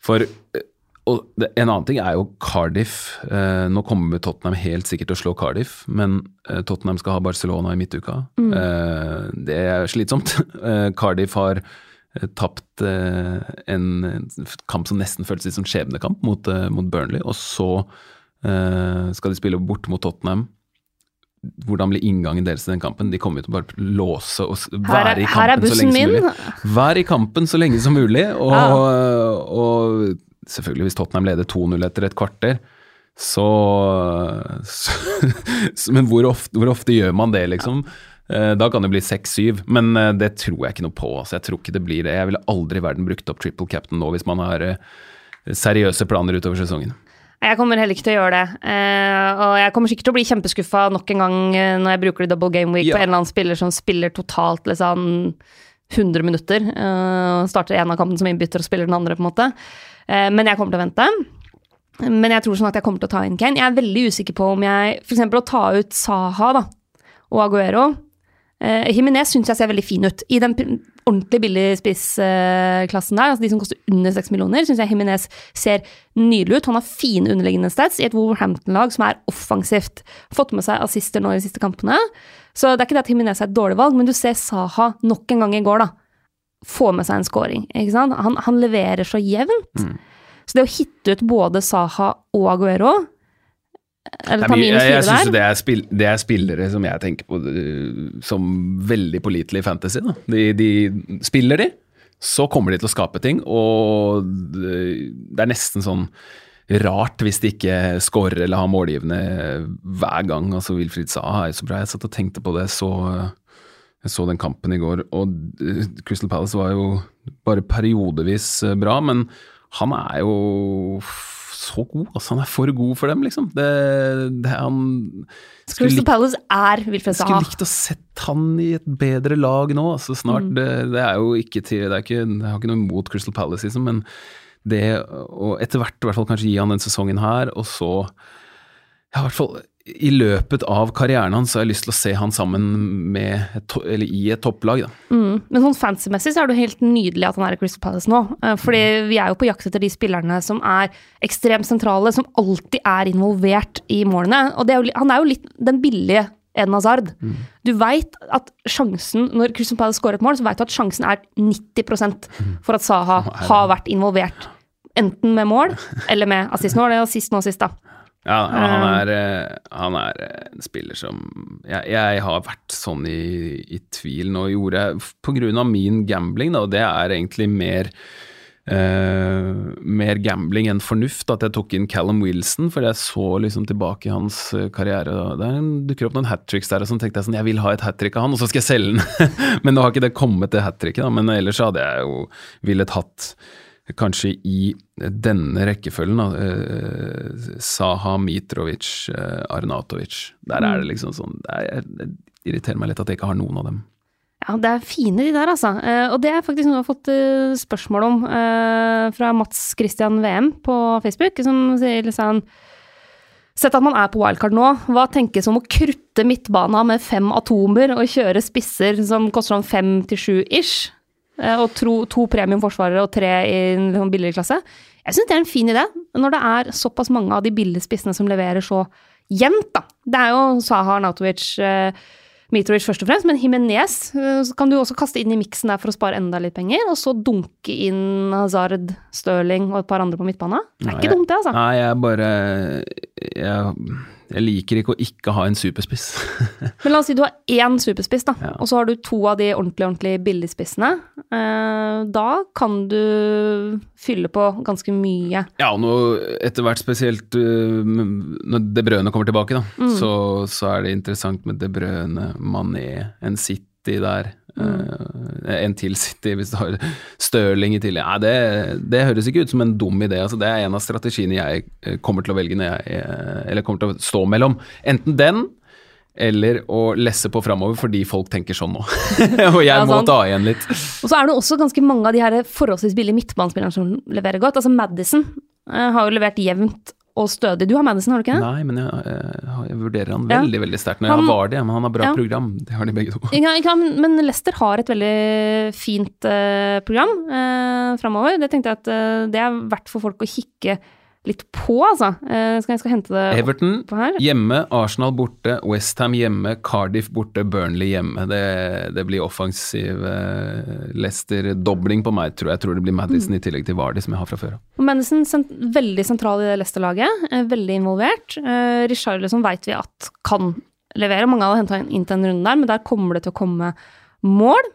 Speaker 2: For eh, og det, en annen ting er jo Cardiff. Eh, nå kommer Tottenham helt sikkert til å slå Cardiff, men eh, Tottenham skal ha Barcelona i midtuka. Eh, det er slitsomt. Cardiff har tapt en, kamp som nesten føltes som skjebnekamp mot, mot Burnley, og så skal de spille bort mot Tottenham. Hvordan blir inngangen deres til den kampen? De kommer jo til å bare låse og være
Speaker 1: er,
Speaker 2: i kampen så
Speaker 1: bussen
Speaker 2: min. som mulig. Vær i kampen så lenge som mulig, og, og selvfølgelig hvis Tottenham leder 2-0 etter et kvarter, så, så, så Men hvor ofte, hvor ofte gjør man det, liksom? Ja. Da kan det bli 6-7, men eh, det tror jeg ikke noe på. Altså, jeg tror ikke det blir det. Jeg ville aldri i verden brukt opp triple captain nå hvis man har eh, seriøse planer utover sesongen.
Speaker 1: Jeg kommer heller ikke til å gjøre det. Eh, og jeg kommer sikkert til å bli kjempeskuffa nok en gang eh, når jeg bruker det double game week
Speaker 2: Ja.
Speaker 1: på en eller annen spiller som spiller totalt liksom 100 minutter. eh, og starter en av kampene som innbytter og spiller den andre, på en måte. Men jeg kommer til å vente. Men jeg tror sånn at jeg kommer til å ta inn Kane. Jeg er veldig usikker på om jeg F.eks. å ta ut Saha da, og Aguero. Eh, Jimenez syns jeg ser veldig fin ut. I den ordentlig billige spissklassen der, altså de som koster under 6 millioner, syns jeg Jimenez ser nydelig ut. Han har fine underliggende stats i et Wolverhampton-lag som er offensivt. Fått med seg assister nå i de siste kampene. Så det er ikke det at Jimenez er et dårlig valg, men du ser Saha nok en gang i går, da. Få med seg en scoring. Ikke sant? Han, han leverer så jevnt. Så det å hitte ut både Saha og Aguero Eller
Speaker 2: er
Speaker 1: ta minus
Speaker 2: jeg jeg
Speaker 1: syns
Speaker 2: det spill, det er spillere som jeg tenker på uh, som veldig pålitelige i fantasy. De, de spiller de, så kommer de til å skape ting, og det er nesten sånn rart hvis de ikke scorer eller har målgivende hver gang. Altså Wilfried Saha er så bra. Jeg satt og tenkte på det, så, jeg så den kampen i går, og uh, Crystal Palace var jo bare periodevis uh, bra, men han er jo så god. Altså, han er for god for dem, liksom. Det, det han
Speaker 1: Crystal Palace er Wilfred
Speaker 2: skulle likt å sett han i et bedre lag nå. Altså, snart,
Speaker 1: Mm.
Speaker 2: det, det er jo ikke til det er ikke, Jeg har ikke noe imot Crystal Palace, liksom, men det å etter hvert i hvert fall kanskje gi han den sesongen her, og så ja, i hvert fall i løpet av karrieren hans så har jeg lyst til å se han sammen med et, eller i et topplag. Da.
Speaker 1: Mm. Men sånn fancy-messig så er det jo helt nydelig at han er i Crystal Palace nå. Eh, Fordi vi er jo på jakt etter de spillerne som er ekstremt sentrale, som alltid er involvert i målene. Og det er jo, han er jo litt den billige Eden Hazard. Du veit at sjansen, når Crystal Palace skårer et mål, så veit du at sjansen er 90% for at Saha har vært involvert. Enten med mål eller med assist. Nå er det assist nå sist, da.
Speaker 2: Ja, han er, eh, han er eh, en spiller som jeg, jeg har vært sånn i, i tvil nå, gjorde jeg på grunn av min gambling, da, og det er egentlig mer Uh, mer gambling enn fornuft at jeg tok inn Callum Wilson, fordi jeg så liksom tilbake i hans eh, karriere. Der dukker opp noen hat tricks der, og så tenkte jeg sånn, jeg vil ha et hat trick av han, og så skal jeg selge den. men nå har ikke det kommet til hat tricket, da, men ellers hadde jeg jo villet hatt kanskje i denne rekkefølgen, da, eh, Saha, Mitrovic, eh, Arnatovic. Der er det liksom sånn det er, irriterer meg litt at jeg ikke har noen av dem.
Speaker 1: Ja, det er fine de der, altså. Eh, og det er faktisk noe jeg har fått eh, spørsmål om eh, fra Mats Christian VM på Facebook, som sier liksom Sett at man er på wildcard nå, hva tenkes om å krutte midtbana med fem atomer og kjøre spisser som koster sånn fem til sju ish? Eh, og tro, to premiumforsvarere og tre i en liksom billigere klasse? Jeg syns det er en fin idé, når det er såpass mange av de billige spissene som leverer så jevnt, da. Det er jo Saha Nautovic eh, Mitrovic først og fremst, men Himinez eh, kan du også kaste inn i miksen der for å spare enda litt penger, og så dunke inn Hazard, Stirling og et par andre på midtbanen. Det er
Speaker 2: Nei,
Speaker 1: ikke dumt, det, altså.
Speaker 2: Nei, jeg bare jeg, jeg liker ikke å ikke ha en superspiss.
Speaker 1: Men la oss si du har én superspiss, da,
Speaker 2: Ja.
Speaker 1: og så har du to av de ordentlig, ordentlig billigspissene. Eh, da kan du fylle på ganske mye.
Speaker 2: ja, og nå etter hvert spesielt øh, når De Brøne kommer tilbake, da,
Speaker 1: Mm.
Speaker 2: så, så er det interessant med De Brøne, Mané, en City der.
Speaker 1: Mm.
Speaker 2: en til City, hvis du har Stirling i tillegg. Nei, det, det høres ikke ut som en dum idé. Altså, det er en av strategiene jeg øh, kommer til å velge jeg øh, Eller kommer til å stå mellom. Enten den eller å lesse på framover fordi folk tenker sånn nå. og jeg
Speaker 1: Ja,
Speaker 2: må ta igjen litt.
Speaker 1: Og så er det også ganske mange av de her forholdsvis billige midtbanespillerne som leverer godt. Altså Madison eh, har jo levert jevnt og stødig. Du har Madison, har du ikke det?
Speaker 2: Nei, men jeg, jeg, jeg vurderer han
Speaker 1: Ja.
Speaker 2: veldig veldig sterkt når jeg
Speaker 1: Han-
Speaker 2: har Vardy, men han har bra
Speaker 1: Ja.
Speaker 2: program. Det har de begge to.
Speaker 1: Ja, ikke men Leicester har et veldig fint uh, program uh, framover. Det tenkte jeg at uh, det er verdt for folk å kikke litt på, altså. Jeg skal jeg skal hente det
Speaker 2: Everton
Speaker 1: opp her.
Speaker 2: hjemme, Arsenal borte, Westham hjemme, Cardiff borte, Burnley hjemme. Det, det blir offensiv eh, Leicester-dobling på meg, tror jeg. Jeg tror det blir Madison i tillegg til Vardy, som jeg har fra før av.
Speaker 1: Madison sent, veldig sentral i det Leicester-laget, eh, veldig involvert. Eh, Richarlison veit vi at kan levere. Mange hadde henta inn til en runde der, men der kommer det til å komme mål.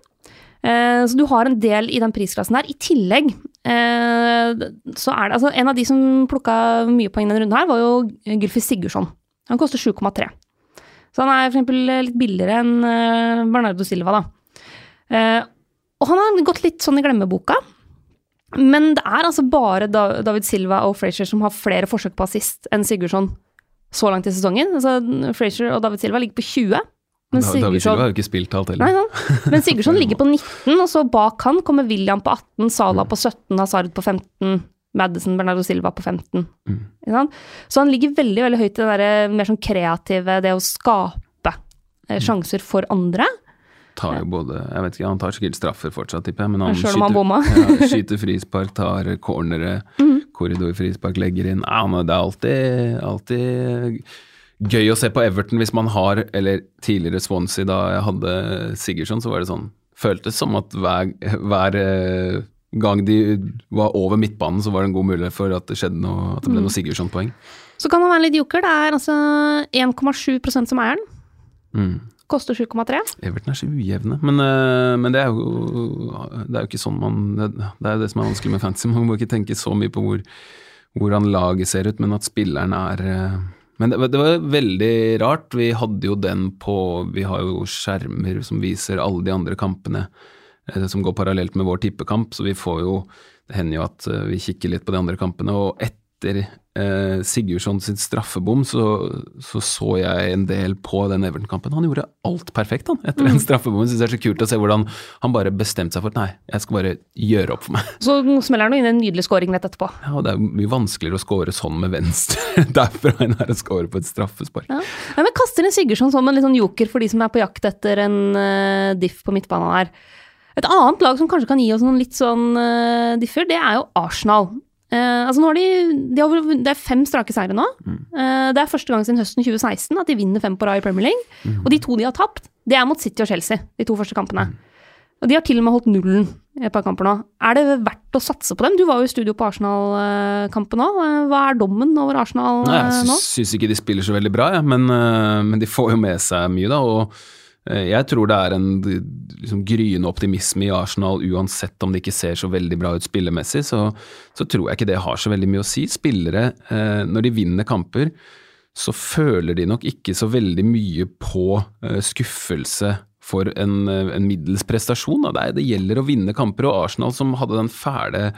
Speaker 1: Eh, så du har en del i den prisklassen der. I tillegg eh, så er det altså En av de som plukka mye poeng denne runden her, var jo Gylfi Sigurdsson. Han koster 7,3. Så han er eksempel litt billigere enn eh, Bernardo Silva, da. Og han har gått litt sånn i glemmeboka. Men det er altså bare David Silva og Frazier som har flere forsøk på assist enn Sigurdsson så langt i sesongen. Altså, Frazier og David Silva ligger på 20. Men
Speaker 2: Da- David Silva har jo ikke spilt alt
Speaker 1: Nei,
Speaker 2: heller.
Speaker 1: men Sigurdsson ligger på 19, og så bak han kommer William på 18, Salah på 17, Hazard på 15, Madison Bernardo Silva på 15.
Speaker 2: Mm.
Speaker 1: Så han ligger veldig veldig høyt i det der, mer sånn kreative, det å skape eh, sjanser for andre.
Speaker 2: Tar jo både Jeg vet ikke, han tar sikkert straffer fortsatt, tipper jeg, men han skyter, ja, skyter frispark, tar cornere,
Speaker 1: mm.
Speaker 2: korridorfrispark, legger inn. Ja, men det er alltid, alltid gøy å se på Everton hvis man har, eller tidligere Swansea da jeg hadde Sigurdsson, så var det sånn Føltes som at hver, hver eh, gang de var over midtbanen, så var det en god mulighet for at det noe, at det ble
Speaker 1: Mhm.
Speaker 2: noe Sigurdsson-poeng.
Speaker 1: Så kan han være litt joker. Det er altså 1,7% som eier den.
Speaker 2: Mm.
Speaker 1: Koster 7,3.
Speaker 2: Everton er så ujevne, men, eh, men det er jo det er jo ikke sånn man Det er jo det som er vanskelig med fantasy. Man må ikke tenke så mye på hvor, hvordan laget ser ut, men at spilleren er eh, Men det, det var veldig rart. Vi hadde jo den på Vi har jo skjermer som viser alle de andre kampene eh, som går parallelt med vår tippekamp, så vi får jo Det hender jo at eh, vi kikker litt på de andre kampene, og etter eh, Sigurdsson sin straffebom, så, så så jeg en del på den Everton-kampen. Han gjorde alt perfekt, han, etter den straffebommen. Syns det er så kult å se hvordan han bare bestemte seg for at nei, jeg skal bare gjøre opp for meg.
Speaker 1: Så smeller han inn en nydelig scoring rett etterpå.
Speaker 2: Ja, og det er mye vanskeligere å score sånn med venstre derfra enn å score på et straffespark.
Speaker 1: Ja. Nei, men kaster inn Sigurdsson som en litt sånn joker for de som er på jakt etter en uh, diff på midtbanen her. Et annet lag som kanskje kan gi oss noen litt sånn uh, differ, det er jo Arsenal. Eh, altså nå har de, de har, det er fem strake seire nå. Eh, det er første gang siden høsten 2016 at de vinner fem på rad i Premier League. Og de to de har tapt, det er mot City og Chelsea, de to første kampene. Og de har til og med holdt nullen i et par kamper nå. Er det verdt å satse på dem? Du var jo i studio på Arsenal-kampen nå. Eh, Hva er dommen over Arsenal
Speaker 2: Nei,
Speaker 1: eh,
Speaker 2: jeg
Speaker 1: nå?
Speaker 2: syns ikke de spiller så veldig bra, ja, men, men de får jo med seg mye, da. og jeg tror det er en liksom, gryende optimisme i Arsenal uansett om det ikke ser så veldig bra ut spillemessig, så, så tror jeg ikke det har så veldig mye å si. Spillere, eh, når de vinner kamper, så føler de nok ikke så veldig mye på eh, skuffelse for en, eh, en middels prestasjon. Det, det gjelder å vinne kamper, og Arsenal som hadde den fæle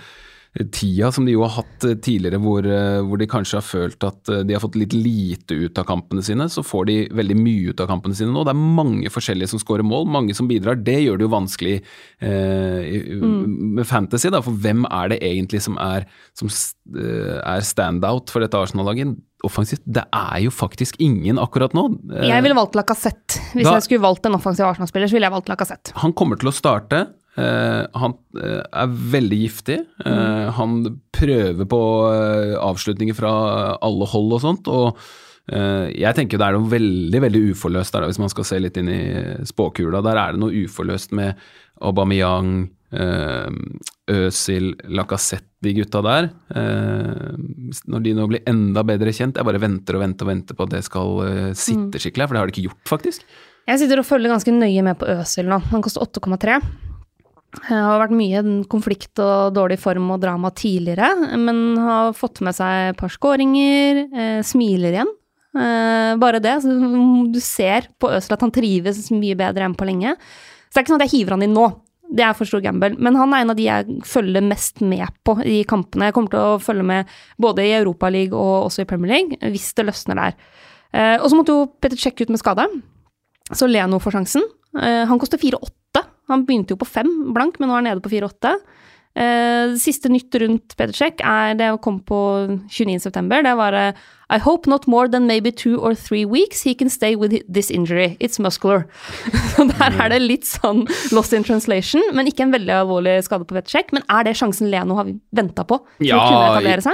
Speaker 2: tida som de jo har hatt eh, tidligere, hvor, eh, hvor, de kanskje har følt at eh, de har fått litt lite ut av kampene sine, så får de veldig mye ut av kampene sine nå. Det er mange forskjellige som skårer mål, mange som bidrar. Det gjør det jo vanskelig eh, mm. med fantasy, da, for hvem er det egentlig som er, som er standout for dette Arsenal-laget? Offensivt, det er jo faktisk ingen akkurat nå.
Speaker 1: Jeg ville valgt Lacassette. Hvis da, jeg skulle valgt en offensiv Arsenal-spiller, så ville jeg valgt Lacassette.
Speaker 2: Han kommer til å starte. Uh, han uh, er veldig giftig. Uh, mm. Han prøver på avslutninger fra alle hold og sånt. Og jeg tenker det er noe veldig veldig uforløst der, hvis man skal se litt inn i spåkula. Der er det noe uforløst med Aubameyang, Øsil, Lacassette, de gutta der. når de nå blir enda bedre kjent. Jeg bare venter og venter og venter på at det skal sitte mm. skikkelig, for det har de ikke gjort, faktisk.
Speaker 1: Jeg sitter og følger ganske nøye med på Øsil nå. Han koster 8,3. Det har vært mye konflikt og dårlig form og drama tidligere, men har fått med seg et par skåringer, eh, smiler igjen. Eh, bare det. Så du ser på Øzil at han trives mye bedre enn på lenge. Så det er ikke sånn at jeg hiver han inn nå. Det er for stor gamble. Men han er en av de jeg følger mest med på i kampene. Jeg kommer til å følge med både i Europaligaen og også i Premier League, hvis det løsner der. Eh, og så måtte jo Petter sjekke ut med skade, så Leno får sjansen. Eh, han koster 4,8 han begynte jo på fem blank, men nå er han nede på fire-åtte. Uh, siste nytt rundt Pedersek er det å komme på 29.9. Det var uh, I hope not more than maybe two or three weeks he can stay with this injury. It's muscular. Så der er det litt sånn lost in translation, men ikke en veldig alvorlig skade på Pedersek. Men er det sjansen Leno har venta på ja?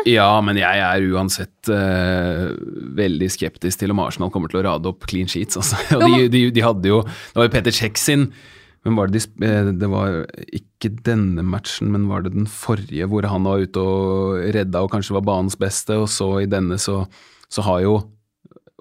Speaker 2: Ja, men jeg er uansett uh, veldig skeptisk til om Arsenal kommer til å rade opp clean sheets. Altså. De, de, de, hadde jo Det var jo Peter Cech sin men var det, de, eh, det var ikke denne matchen, men var det den forrige hvor han var ute og redda og kanskje var banens beste, og så i denne så, så har jo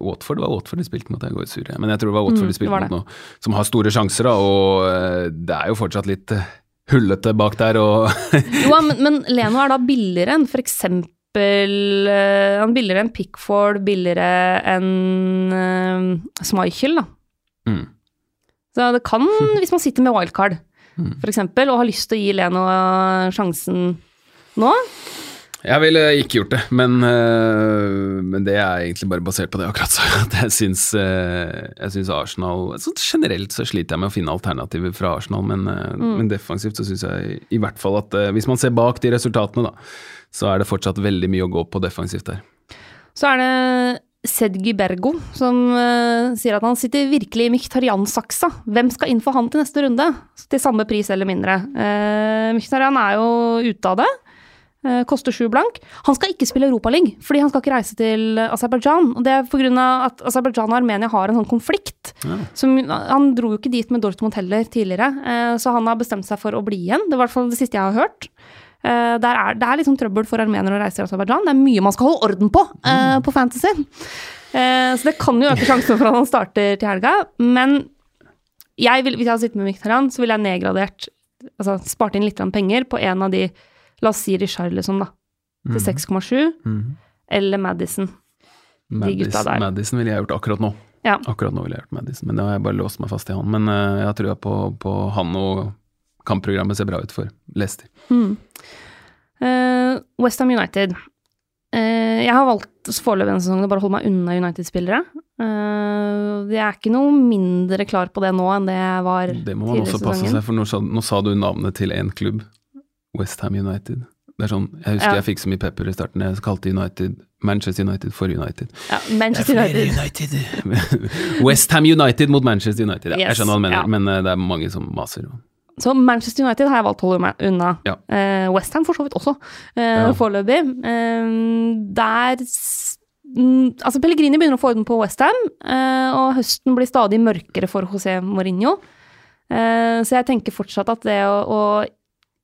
Speaker 2: Watford det var Watford de spilte mot, jeg går sur, men jeg tror det var Watford mm, de spilte mot nå, som har store sjanser, da, og eh, det er jo fortsatt litt eh, hullete bak der og
Speaker 1: Jo, men, men Leno er da billigere enn eksempel Han billigere enn Pickford, billigere enn uh, Schmeichel, da. Mm. Så det kan, hvis man sitter med wildcard, mm. f.eks., og har lyst til å gi Leno sjansen nå
Speaker 2: Jeg ville ikke gjort det, men, eh, men, det er egentlig bare basert på det akkurat så jeg syns, eh, jeg syns Arsenal så Generelt så sliter jeg med å finne alternativer fra Arsenal, men, eh, mm. men defensivt så syns jeg i hvert fall at hvis man ser bak de resultatene, da, så er det fortsatt veldig mye å gå på defensivt der.
Speaker 1: Så er det Sedgy Bergo, som uh, sier at han sitter virkelig i Mykhtarian-saksa. Hvem skal inn for han til neste runde? Til samme pris eller mindre. Uh, Mykhtarian er jo ute av det. Uh, koster sju blank. Han skal ikke spille Europaliga, fordi han skal ikke reise til Aserbajdsjan. Det er pga. at Aserbajdsjan og Armenia har en sånn konflikt. Ja. Som, han dro jo ikke dit med Dortmund heller tidligere, uh, så han har bestemt seg for å bli igjen. Det var i hvert fall det siste jeg har hørt. Uh, er, det er liksom trøbbel for armenere å reise til Aserbajdsjan. Det er mye man skal holde orden på uh, på Fantasy. Uh, så det kan jo øke sjansen for at han starter til helga. Men jeg vil, hvis jeg hadde sittet med Mkhitaryan, så ville jeg nedgradert Altså spart inn litt penger på en av de La oss si Richarlison, da. Til 6,7. Mm. mm. Eller Madison.
Speaker 2: de gutta der. Madison ville jeg gjort akkurat nå. Ja. Akkurat nå ville jeg gjort Madison, men det har jeg bare låst meg fast i han. Men jeg har trua på, på han og kampprogrammet ser bra ut for Leicester. Mm.
Speaker 1: Uh, eh, Westham United. Uh, jeg har valgt foreløpig denne sesongen å bare holde meg unna United-spillere. Uh, jeg er ikke noe mindre klar på det nå enn det jeg var tidligere i sesongen.
Speaker 2: Det må man også passe seg for, nå sa, nå sa du navnet til én klubb. Westham United. Det er sånn, Jeg husker ja. jeg fikk så mye pepper i starten. Jeg kalte United Manchester United for United.
Speaker 1: Ja, Manchester United.
Speaker 2: United. Westham United mot Manchester United. Ja, yes. Jeg skjønner hva du mener, ja. men det er mange som maser.
Speaker 1: Så Manchester United har jeg valgt å holde meg unna. Ja. Uh, Westham for så vidt også, uh, ja. foreløpig. Uh, der Altså, Pellegrini begynner å få orden på Westham, uh, og høsten blir stadig mørkere for José Mourinho. så jeg tenker fortsatt at det å, å,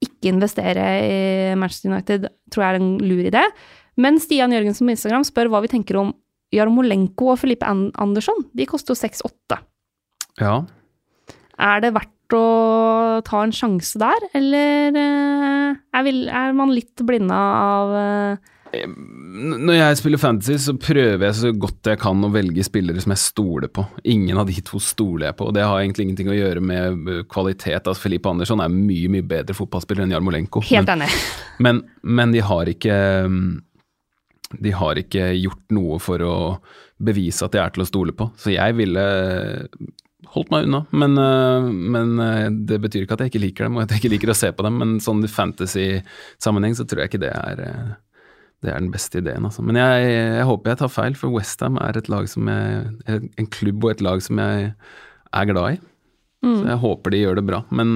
Speaker 1: ikke investere i Manchester United tror jeg er en lur idé. Men Stian Jørgensen på Instagram spør hva vi tenker om Jarmolenko og Felipe Andersson. De koster jo 6-8.
Speaker 2: Ja.
Speaker 1: Er det verdt å ta en sjanse der, eller eh, er, man litt blinda av eh,
Speaker 2: Når jeg spiller fantasy, så prøver jeg så godt jeg kan å velge spillere som jeg stoler på. Ingen av de to stoler jeg på, og det har egentlig ingenting å gjøre med kvalitet. Altså, Filipe Andersson er mye mye bedre fotballspiller enn Jarmolenko.
Speaker 1: Helt enig.
Speaker 2: Men, men de har ikke De har ikke gjort noe for å bevise at de er til å stole på. Så jeg ville holdt meg unna. Men, øh, men øh, det betyr ikke at jeg ikke liker dem, og at jeg ikke liker å se på dem. Men sånn i fantasy-sammenheng så tror jeg ikke det er øh, det er den beste ideen, altså. Men jeg, jeg håper jeg tar feil, for Westham er et lag som jeg En klubb og et lag som jeg er glad i.
Speaker 1: Mm.
Speaker 2: Så jeg håper de gjør det bra. Men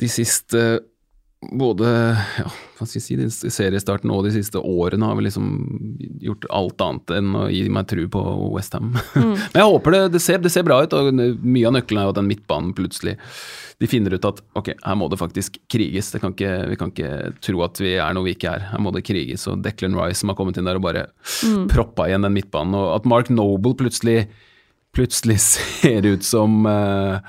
Speaker 2: de siste både ja, hva skal jeg si, de seriestarten og de siste årene har vel liksom gjort alt annet enn å gi meg tru på Westham. Mm. Men jeg håper det, det ser, det ser, bra ut, og mye av nøkkelen er jo at den midtbanen plutselig De finner ut at ok, her må det faktisk kriges. Det kan ikke, vi kan ikke tro at vi er noe vi ikke er. Her må det kriges. Og Declan Rice som har kommet inn der og bare mm. proppa igjen den midtbanen. Og at Mark Noble plutselig, plutselig ser ut som uh,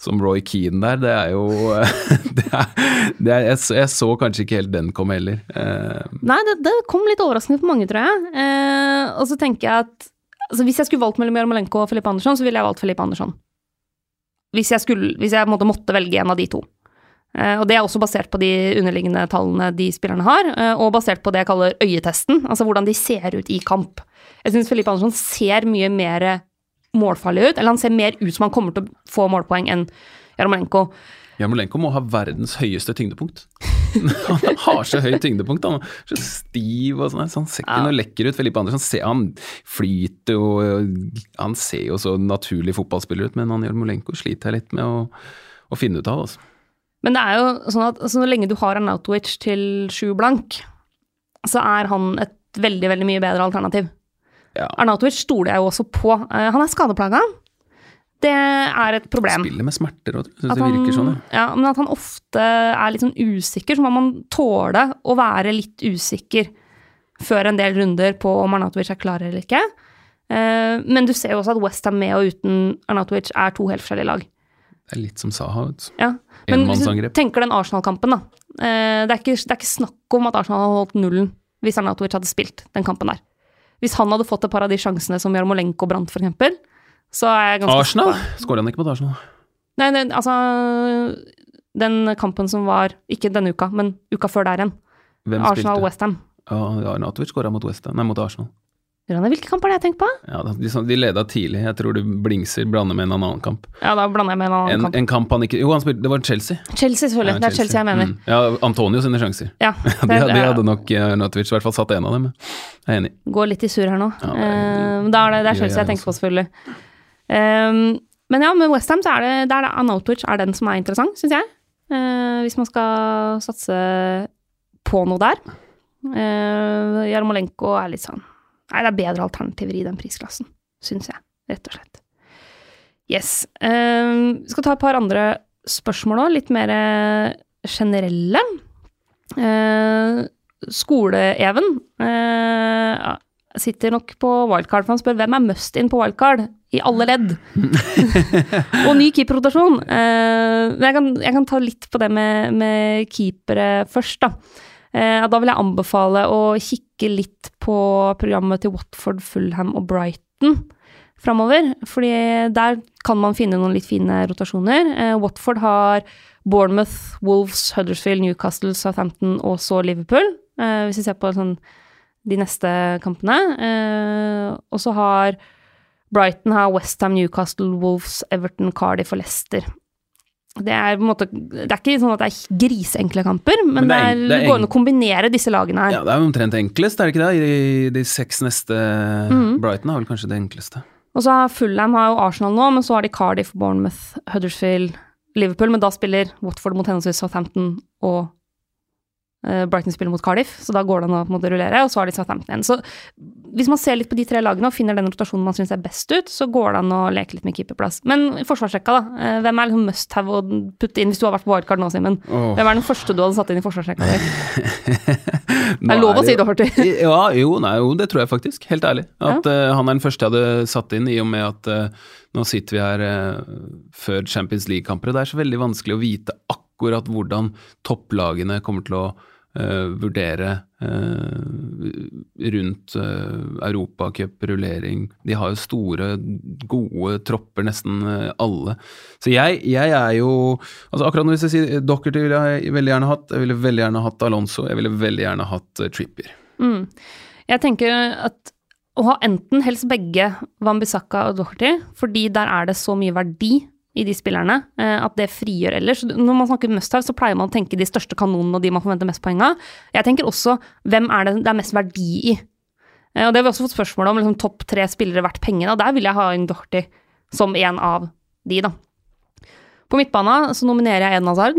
Speaker 2: som Roy Keane der, det er jo det er, det er, jeg, så, jeg, så kanskje ikke helt den komme heller. Eh.
Speaker 1: Nei, det, det, kom litt overraskende for mange, tror jeg. Eh, og så tenker jeg at altså, hvis jeg skulle valgt mellom Jarmolenko og Filip Andersson, så ville jeg valgt Filip Andersson. Hvis jeg, skulle, hvis jeg måtte, måtte velge en av de to. Eh, og det er også basert på de underliggende tallene de spillerne har, eh, og basert på det jeg kaller øyetesten, altså hvordan de ser ut i kamp. Jeg syns Filip Andersson ser mye mer målfarlig ut, eller han ser mer ut som han kommer til å få målpoeng enn Jarmolenko.
Speaker 2: Jarmolenko må ha verdens høyeste tyngdepunkt. han har så høyt tyngdepunkt, han er så stiv og sånn. Så han ser ikke ja. noe lekker ut. Felipe Andersen ser, han flyter og Han ser jo så naturlig fotballspiller ut, men han Jarmolenko sliter jeg litt med å, å finne ut av. altså.
Speaker 1: Men det er jo sånn at så lenge du har en Outwitch til sju blank, så er han et veldig, veldig mye bedre alternativ. Ja. Arnautovic stoler jeg jo også på. Uh, han er skadeplaga. Det er et problem.
Speaker 2: Spiller med smerter òg, syns det virker sånn.
Speaker 1: Ja. ja, men at han ofte er litt sånn usikker, så må man tåle å være litt usikker før en del runder på om Arnautovic er klar eller ikke. Uh, men du ser jo også at Westham med og uten Arnautovic er to helt forskjellige lag.
Speaker 2: Det er litt som Saha.
Speaker 1: Ja. Men hvis du tenker den Arsenal-kampen, da. Uh, det, er ikke, det er ikke snakk om at Arsenal hadde holdt nullen hvis Arnautovic hadde spilt den kampen der. Hvis han hadde fått et par av de sjansene som Jarmolenko brant, f.eks., så er jeg ganske
Speaker 2: Arsenal? Skårer han ikke mot Arsenal?
Speaker 1: Nei, det, altså Den kampen som var, ikke denne uka, men uka før der igjen. Arsenal-Westham.
Speaker 2: Ja, Arnatovic skåra mot, mot Arsenal.
Speaker 1: Hvilke kamper har jeg tenkt på?
Speaker 2: Ja, de, de leda tidlig. Jeg tror du blingser blander med en annen kamp.
Speaker 1: Ja, da blander jeg med en annen
Speaker 2: en,
Speaker 1: kamp.
Speaker 2: En kamp han ikke Jo, han spilte, det var Chelsea.
Speaker 1: Chelsea, selvfølgelig. Ja, det er Chelsea jeg mener. Mm.
Speaker 2: Ja, Antonio sine sjanser. Ja, de, de, hadde nok uh, i hvert fall satt en av dem. Jeg er enig.
Speaker 1: Går litt i surr her nå. Ja, det, uh, da er det, det er Chelsea jeg tenker på, selvfølgelig. Um, men ja, med Westham så er det, det er Anatovic er den som er interessant, syns jeg. Uh, hvis man skal satse på noe der. Uh, Jarmolenko er litt sånn Nei, det er bedre alternativer i den prisklassen, syns jeg, rett og slett. Yes. Uh, vi skal ta et par andre spørsmål òg, litt mer generelle. Uh, Skole-Even uh, sitter nok på wildcard, for han spør hvem er must in på wildcard i alle ledd. og ny keeperrotasjon. Uh, jeg, jeg kan ta litt på det med, med keepere først, da. Eh, da vil jeg anbefale å kikke litt på programmet til Watford, Fulham og Brighton framover. fordi der kan man finne noen litt fine rotasjoner. Eh, Watford har Bournemouth, Wolves, Huddersfield, Newcastle, Southampton og så Liverpool. Eh, hvis vi ser på sånn, de neste kampene. og så har Brighton har Westham, Newcastle, Wolves, Everton, Cardiff og Leicester det er, måte, det er ikke sånn at det er grisenkle kamper, men, men det, er, det, er, går an å kombinere disse lagene her.
Speaker 2: Ja, Det er omtrent enklest, er det ikke det? I de, seks neste mm. Brighton er vel kanskje det enkleste.
Speaker 1: Og så har Fulham har jo Arsenal nå, men så har de Cardiff, Bournemouth, Huddersfield, Liverpool. Men da spiller Watford mot henholdsvis Southampton og Eh, Brighton spiller mot Cardiff, så da går det an å måte, rullere. Og så har de Southampton igjen. Så hvis man ser litt på de tre lagene og finner den rotasjonen man syns er best ut, så går det an å leke litt med keeperplass. Men forsvarsrekka, da. Eh, hvem er liksom must have å putte inn hvis du har vært på wildcard nå, Simen? Oh. Hvem er den første du hadde satt inn i forsvarsrekka di? det er lov å si det, Horty.
Speaker 2: ja, jo, nei, jo, det tror jeg faktisk. Helt ærlig. At ja. uh, han er den første jeg hadde satt inn, i og med at uh, nå sitter vi her uh, før Champions League-kamper, og det er så veldig vanskelig å vite akkurat hvordan topplagene kommer til å eh, vurdere uh, rundt uh, Europacup, rullering De har jo store, gode tropper, nesten uh, alle. Så jeg, jeg, er jo altså Akkurat hvis jeg sier Dockerty ville jeg veldig gjerne hatt, jeg ville veldig gjerne hatt Alonso, jeg ville veldig gjerne hatt uh, Trippier.
Speaker 1: Mm. Jeg tenker at å ha enten helst begge Wambisaka og Doherty, fordi der er det så mye verdi i de spillerne, eh, at det frigjør ellers. Når man snakker must-have, så pleier man å tenke de største kanonene og de man forventer mest poeng av. Jeg tenker også hvem er det det er mest verdi i. Eh, og Det har vi også fått spørsmål om, liksom topp tre spillere verdt penger. Og der vil jeg ha inn Doherty som en av de, da. På midtbana så nominerer jeg Eden Hazard.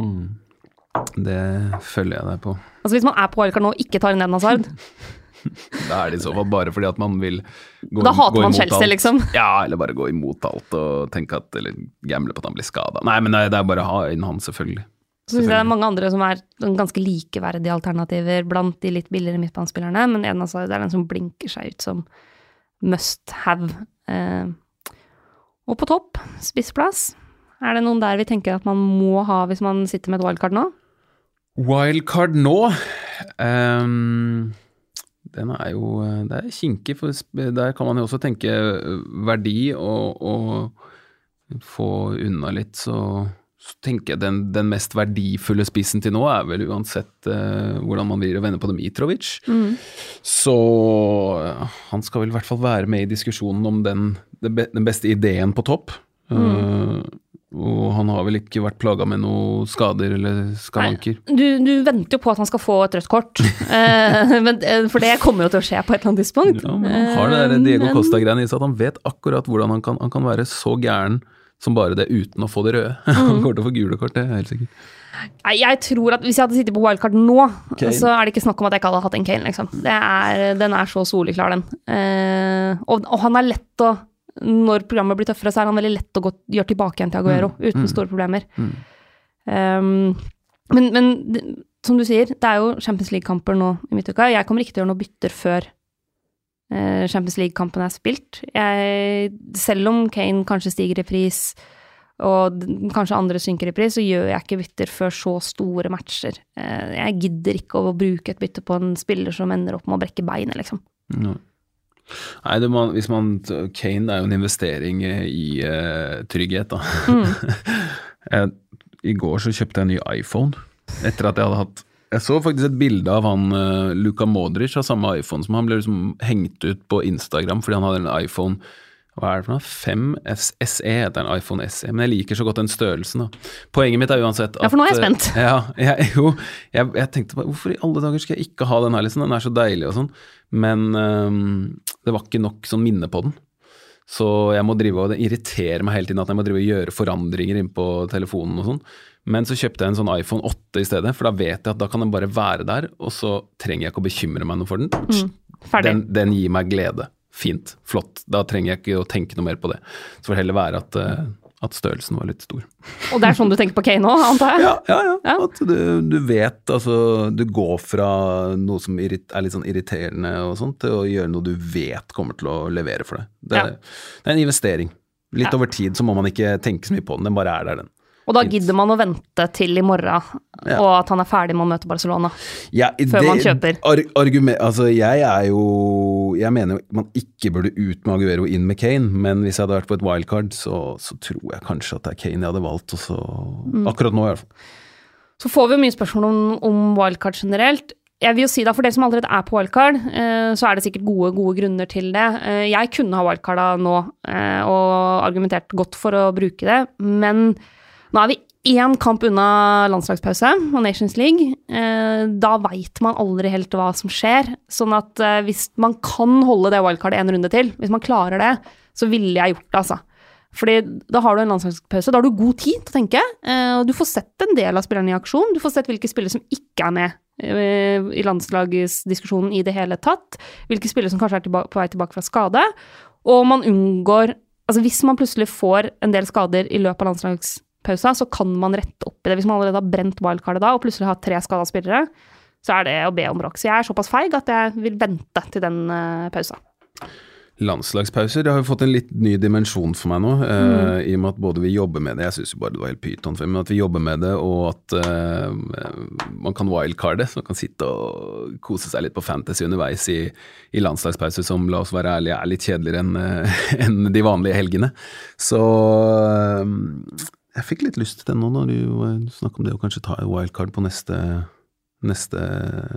Speaker 2: Mm. Det følger jeg deg på.
Speaker 1: Altså Hvis man er på wildcard nå og ikke tar inn Eden Hazard,
Speaker 2: Da er det i så fall bare fordi at man vil gå,
Speaker 1: Da hater
Speaker 2: gå
Speaker 1: man
Speaker 2: imot
Speaker 1: Chelsea,
Speaker 2: alt.
Speaker 1: liksom.
Speaker 2: Ja, eller bare gå imot alt og tenke at Eller gamble på at han blir skada. Nei, men det er- bare å ha inn han, selvfølgelig.
Speaker 1: så syns jeg det er mange andre som er ganske likeverdige alternativer blant de litt billigere midtbanespillerne, men Eden Hazard er den som blinker seg ut som must have. Eh, og på topp, spissplass. Er det noen der vi tenker at man må ha hvis man sitter med et wildcard nå?
Speaker 2: Wildcard nå ehm, Den er jo Det er kinkig, for der kan man jo også tenke eh, verdi og, og få unna litt, så, så tenker jeg den, den mest verdifulle spissen til nå er vel uansett uh, hvordan man vil vende på det Mitrovic. Så eh, han skal vel i hvert fall være med i diskusjonen om den, den beste ideen på topp. Eh, og han har vel ikke vært plaga med noen skader eller skavanker.
Speaker 1: Du, du venter jo på at han skal få et rødt kort, eh, men, eh, for det kommer jo til å skje på et eller annet tidspunkt.
Speaker 2: Ja, men han har det der
Speaker 1: Eh,
Speaker 2: Diego Costa-greiene i seg at han vet akkurat hvordan han kan, han kan være så gæren som bare det uten å få det røde.
Speaker 1: Mm.
Speaker 2: Han kommer til å få gule kort, det er jeg helt sikkert.
Speaker 1: Nei, jeg tror at Hvis jeg hadde sittet på wildcard nå,
Speaker 2: Kane.
Speaker 1: så er det ikke snakk om at jeg ikke hadde hatt en Kane. liksom. Det er, den er så soleklar, den. Eh, og, og han er lett å Når programmet blir tøffere, så er han veldig lett å gå, gjøre tilbake igjen til Aguero uten store problemer. Um, men, men det- som du sier, det er jo Champions League-kamper nå i midtuka. Jeg kommer ikke til å gjøre noe bytter før uh, Champions League-kampen er spilt. Jeg, selv om Kane kanskje stiger i pris, og kanskje andre synker i pris, så gjør jeg ikke bytter før så store matcher. Uh, Jeg gidder ikke å bruke et bytte på en spiller som ender opp med å brekke beinet, liksom.
Speaker 2: Ja. Nei, det man, hvis man Kane er jo en investering i uh, trygghet, da. jeg, I går så kjøpte jeg en ny iPhone etter at jeg hadde hatt Jeg så faktisk et bilde av han uh, Luka Modric av samme iPhone som han ble liksom hengt ut på Instagram fordi han hadde en iPhone hva er det for noe? 5 S- SE heter en iPhone SE, men jeg liker så godt den størrelsen. da. Poenget mitt er uansett at
Speaker 1: Ja, for nå er jeg
Speaker 2: eh,
Speaker 1: spent.
Speaker 2: Ja, jeg, jo, jeg, jeg tenkte bare, hvorfor i alle dager skal jeg ikke ha den her, liksom? Den er så deilig og sånn. Men um, det var ikke nok sånn minne på den. Så jeg må drive og det irriterer meg hele tiden at jeg må drive og gjøre forandringer inn på telefonen og sånn. Men så kjøpte jeg en sånn iPhone 8 i stedet, for da vet jeg at da kan den bare være der, og så trenger jeg ikke å bekymre meg noe for den.
Speaker 1: Ferdig.
Speaker 2: Den, den gir meg glede. Fint, flott. Da trenger jeg ikke å tenke noe mer på det. Så får det heller være at, eh, at størrelsen var litt stor.
Speaker 1: Og det er sånn du tenker på Kane òg, antar jeg?
Speaker 2: Ja, ja, ja.
Speaker 1: Ja.
Speaker 2: At du, du vet, altså Du går fra noe som er litt sånn irriterende og sånt, til å gjøre noe du vet kommer til å levere for deg. Det,
Speaker 1: Ja.
Speaker 2: det er en investering. Litt over tid så må man ikke tenke så mye på den, den bare er der, den.
Speaker 1: Og da gidder man å vente til i morgen,
Speaker 2: Ja.
Speaker 1: og at han er ferdig med å møte Barcelona.
Speaker 2: Ja,
Speaker 1: Før man kjøper.
Speaker 2: Ar argument, altså jeg er jo Jeg mener jo man ikke burde ut med Aguero inn med Kane, men hvis jeg hadde vært på et wildcard, så, så tror jeg kanskje at det er Kane jeg hadde valgt. Så,
Speaker 1: Mm.
Speaker 2: Akkurat nå, i hvert fall.
Speaker 1: Så får vi jo mye spørsmål om, om wildcard generelt. Jeg vil jo si da, For dere som allerede er på wildcard, eh, så er det sikkert gode, gode grunner til det. Eh, jeg kunne ha wildcarda nå eh, og argumentert godt for å bruke det, men nå er vi én kamp unna landslagspause og Nations League. Eh, da veit man aldri helt hva som skjer. Sånn at eh, hvis man kan holde det wildcardet en runde til, hvis man klarer det, så ville jeg gjort det, altså. Fordi da har du en landslagspause, da har du god tid til å tenke. eh, Og du får sett en del av spillerne i aksjon. Du får sett hvilke spillere som ikke er med i landslagsdiskusjonen i det hele tatt. Hvilke spillere som kanskje er på vei tilbake fra skade. Og man unngår Altså hvis man plutselig får en del skader i løpet av landslagspausa, så kan man rette opp i det. Hvis man allerede har brent wildcardet da, og plutselig har tre skada spillere, så er det å be om bråk. Så jeg er såpass feig at jeg vil vente til den uh, pausa.
Speaker 2: landslagspauser. Det har jo fått en litt ny dimensjon for meg nå, eh, i og med at både vi jobber med det, jeg syns jo bare det var helt pyton men at vi jobber med det, og at uh, man kan wildcarde, så man kan sitte og kose seg litt på fantasy underveis i, i landslagspauser som, la oss være ærlige, er litt kjedeligere enn enn de vanlige helgene. Så jeg fikk litt lyst til det nå, når du snakker om det å kanskje ta en wildcard på neste, neste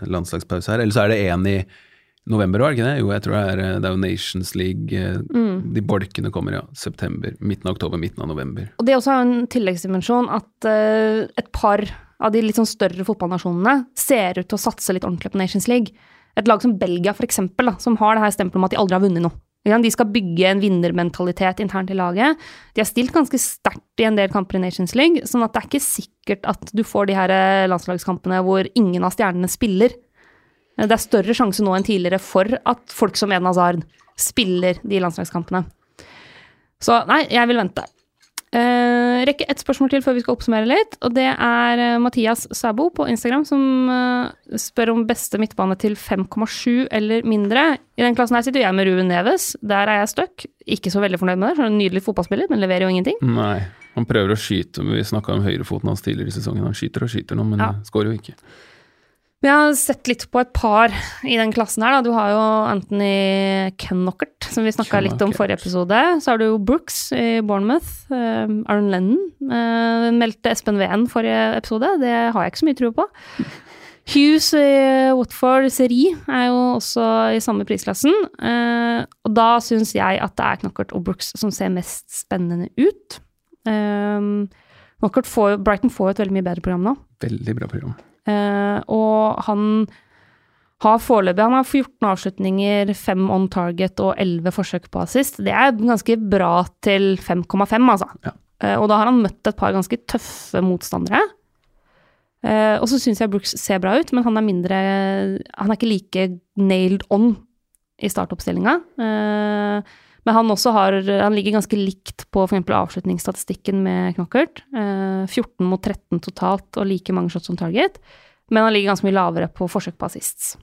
Speaker 2: landslagspause her. Eller så er det én i november, var det ikke det? Jo, jeg tror det er, det er jo Nations League.
Speaker 1: Mm.
Speaker 2: De bolkene kommer, ja. September. Midten av oktober, midten av november.
Speaker 1: Og det også en tilleggsdimensjon at uh, et par av de litt sånn større fotballnasjonene ser ut til å satse litt ordentlig på Nations League. Et lag som Belgia, for eksempel, da, som har det her stempelet om at de aldri har vunnet noe. De skal bygge en vinnermentalitet internt i laget. De har stilt ganske sterkt i en del kamper i Nations League, sånn at det er ikke sikkert at du får de her eh, landslagskampene hvor ingen av stjernene spiller. Eh, Det er større sjanse nå enn tidligere for at folk som Eden Hazard spiller de landslagskampene. Så nei, jeg vil vente. Eh, rekke ett spørsmål til før vi skal oppsummere litt. Og det er eh, Mathias Sabo på Instagram som uh, spør om beste midtbane til 5,7 eller mindre. I den klassen her sitter jeg med Ruben Neves. Der er jeg stuck. Ikke så veldig fornøyd med det. Så er En nydelig fotballspiller, men leverer jo ingenting.
Speaker 2: Nei, han prøver å skyte. Vi snakka om høyrefoten hans tidligere i sesongen. Han skyter og skyter nå, men
Speaker 1: Ja.
Speaker 2: skårer jo ikke.
Speaker 1: Men jeg har sett litt på et par i den klassen her. Da. Du har jo Anthony Kennockert, som vi snakka litt om forrige episode. Så har du jo Brooks i Bournemouth. Uh, Aron Lennon uh, meldte Espen Ven forrige episode. Det har jeg ikke så mye tro på. Hughes i Watford Serie er jo også i samme prisklassen. Uh, og da syns jeg at det er Knockert og Brooks som ser mest spennende ut. Um, Knockert får, Brighton får jo et veldig mye bedre program nå.
Speaker 2: Veldig bra program.
Speaker 1: Eh, og han har foreløpig Han har 14 avslutninger, 5 on target og 11 forsøk på assist. Det er ganske bra til 5,5, altså.
Speaker 2: Ja.
Speaker 1: Eh, og da har han møtt et par ganske tøffe motstandere. Eh, og så syns jeg Brooks ser bra ut, men han er mindre Han er ikke like nailed on i startoppstillinga. Eh, men han har Han ligger ganske likt på f.eks. avslutningsstatistikken med Knockert. Eh, 14 mot 13 totalt og like mange shots som target. Men han ligger ganske mye lavere på forsøk på assists.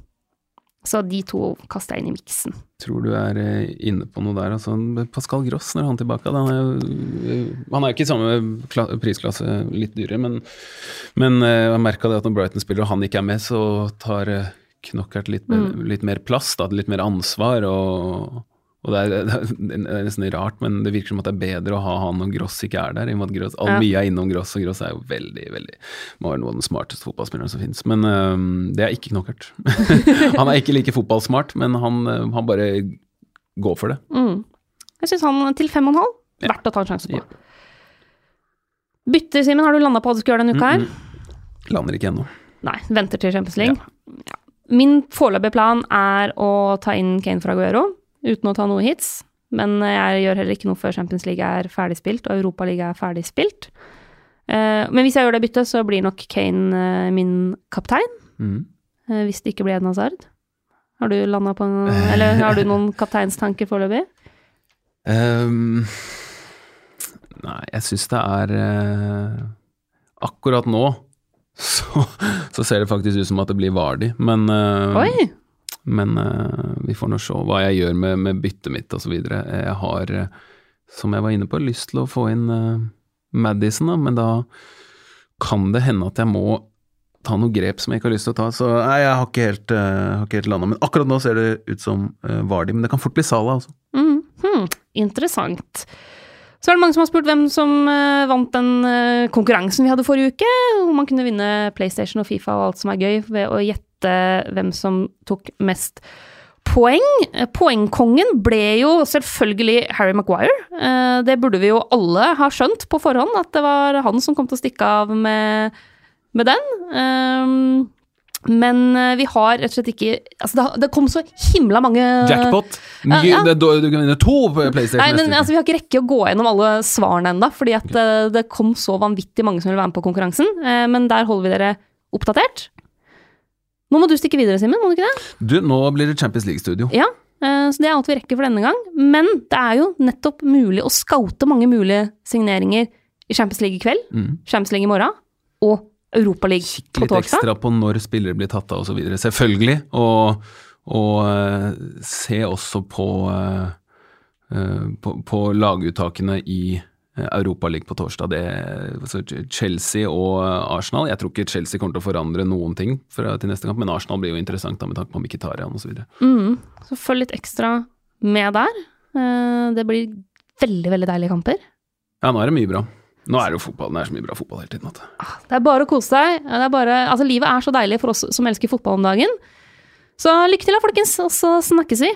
Speaker 1: Så de to kaster jeg inn i miksen.
Speaker 2: Tror du er eh, inne på noe der. Altså, Pascal Gross, når er han tilbake? da? Han er, jo- han er ikke i samme prisklasse, litt dyrere, men, men eh, jeg merka det at når Brighton spiller og han ikke er med, så tar eh, Knockert litt, mer- litt mer plass, da, litt mer ansvar. og og det er, det er nesten rart, men det virker som at det er bedre å ha han og Gross ikke er der. i og med at Gross, all
Speaker 1: Ja.
Speaker 2: Mye er innom Gross, og Gross er jo veldig, veldig må være noen av de smarteste fotballspillerne som finnes. Men øh, det er ikke Knockert. han er ikke like fotballsmart, men han, øh, han bare går for det.
Speaker 1: Mm. Jeg syns han til 5,5
Speaker 2: Ja.
Speaker 1: verdt å ta en sjanse på.
Speaker 2: Ja.
Speaker 1: Bytter, Simen, har du landa på hva du skal gjøre denne uka her?
Speaker 2: Mm, Lander ikke ennå.
Speaker 1: Nei, venter til Champions League. Ja. Min foreløpige plan er å ta inn Kane fra Aguero, uten å ta noe hits. Men jeg gjør heller ikke noe før Champions League er ferdigspilt, og Europaliga er ferdigspilt. Eh, men hvis jeg gjør det byttet, så blir nok Kane eh, min kaptein.
Speaker 2: Mm.
Speaker 1: eh, hvis det ikke blir Eden Hazard. Har du landa på en, Eller har du noen kapteinstanker foreløpig?
Speaker 2: Um, nei, jeg syns det er uh, Akkurat nå så, så ser det faktisk ut som at det blir Vardi, men uh,
Speaker 1: Oi!
Speaker 2: Men uh, vi får nå se hva jeg gjør med, med byttet mitt osv. Jeg har, eh, som jeg var inne på, lyst til å få inn uh, Madison, da, men da kan det hende at jeg må ta noen grep som jeg ikke har lyst til å ta. Så nei, jeg har ikke helt, uh, helt landa. Men akkurat nå ser det ut som uh, Vardi, men det kan fort bli Sala, altså.
Speaker 1: Mm, hmm, interessant. Så er det mange som har spurt hvem som uh, vant den uh, konkurransen vi hadde forrige uke, hvor man kunne vinne PlayStation og Fifa og alt som er gøy, ved å gjette hvem som tok mest poeng. Eh, Poengkongen ble jo selvfølgelig Harry Maguire. Eh, Det burde vi jo alle ha skjønt på forhånd, at det var han som kom til å stikke av med, med den. Um, Men eh, vi har rett og slett ikke Altså, det, det kom så himla mange
Speaker 2: Jackpot!
Speaker 1: Ja, ja.
Speaker 2: Det, du kan vinne to PlayStation
Speaker 1: Nei, men altså, Vi har ikke rekke å gå gjennom alle svarene ennå, fordi at eh, det kom så vanvittig mange som ville være med på konkurransen. Eh, men der holder vi dere oppdatert. Nå må du stikke videre, Simen. Må du ikke det?
Speaker 2: Du, nå blir det Champions League-studio.
Speaker 1: Ja, eh, så det er alt vi rekker for denne gang. Men det er jo nettopp mulig å scoute mange mulige signeringer i Champions League i kveld,
Speaker 2: Mm.
Speaker 1: Champions League i morgen og Europaliga
Speaker 2: Kikk
Speaker 1: på
Speaker 2: litt
Speaker 1: torsdag.
Speaker 2: ekstra på når spillere blir tatt av osv. Selvfølgelig. Og, og eh, se også på, eh, på, på laguttakene i Europaligaen på torsdag. Det, Chelsea og Arsenal. Jeg tror ikke Chelsea kommer til å forandre noen ting til neste kamp, men Arsenal blir jo interessant da med tanke på Mkhitarian osv.
Speaker 1: Mm, så følg litt ekstra med der. Eh, Det blir veldig, veldig deilige kamper.
Speaker 2: Ja, nå er det mye bra. Nå er det jo fotball. Det er så mye bra fotball hele tiden. At.
Speaker 1: Det er bare å kose seg. Det bare, altså, livet er så deilig for oss som elsker fotball om dagen. Så lykke til da, folkens, og så snakkes vi.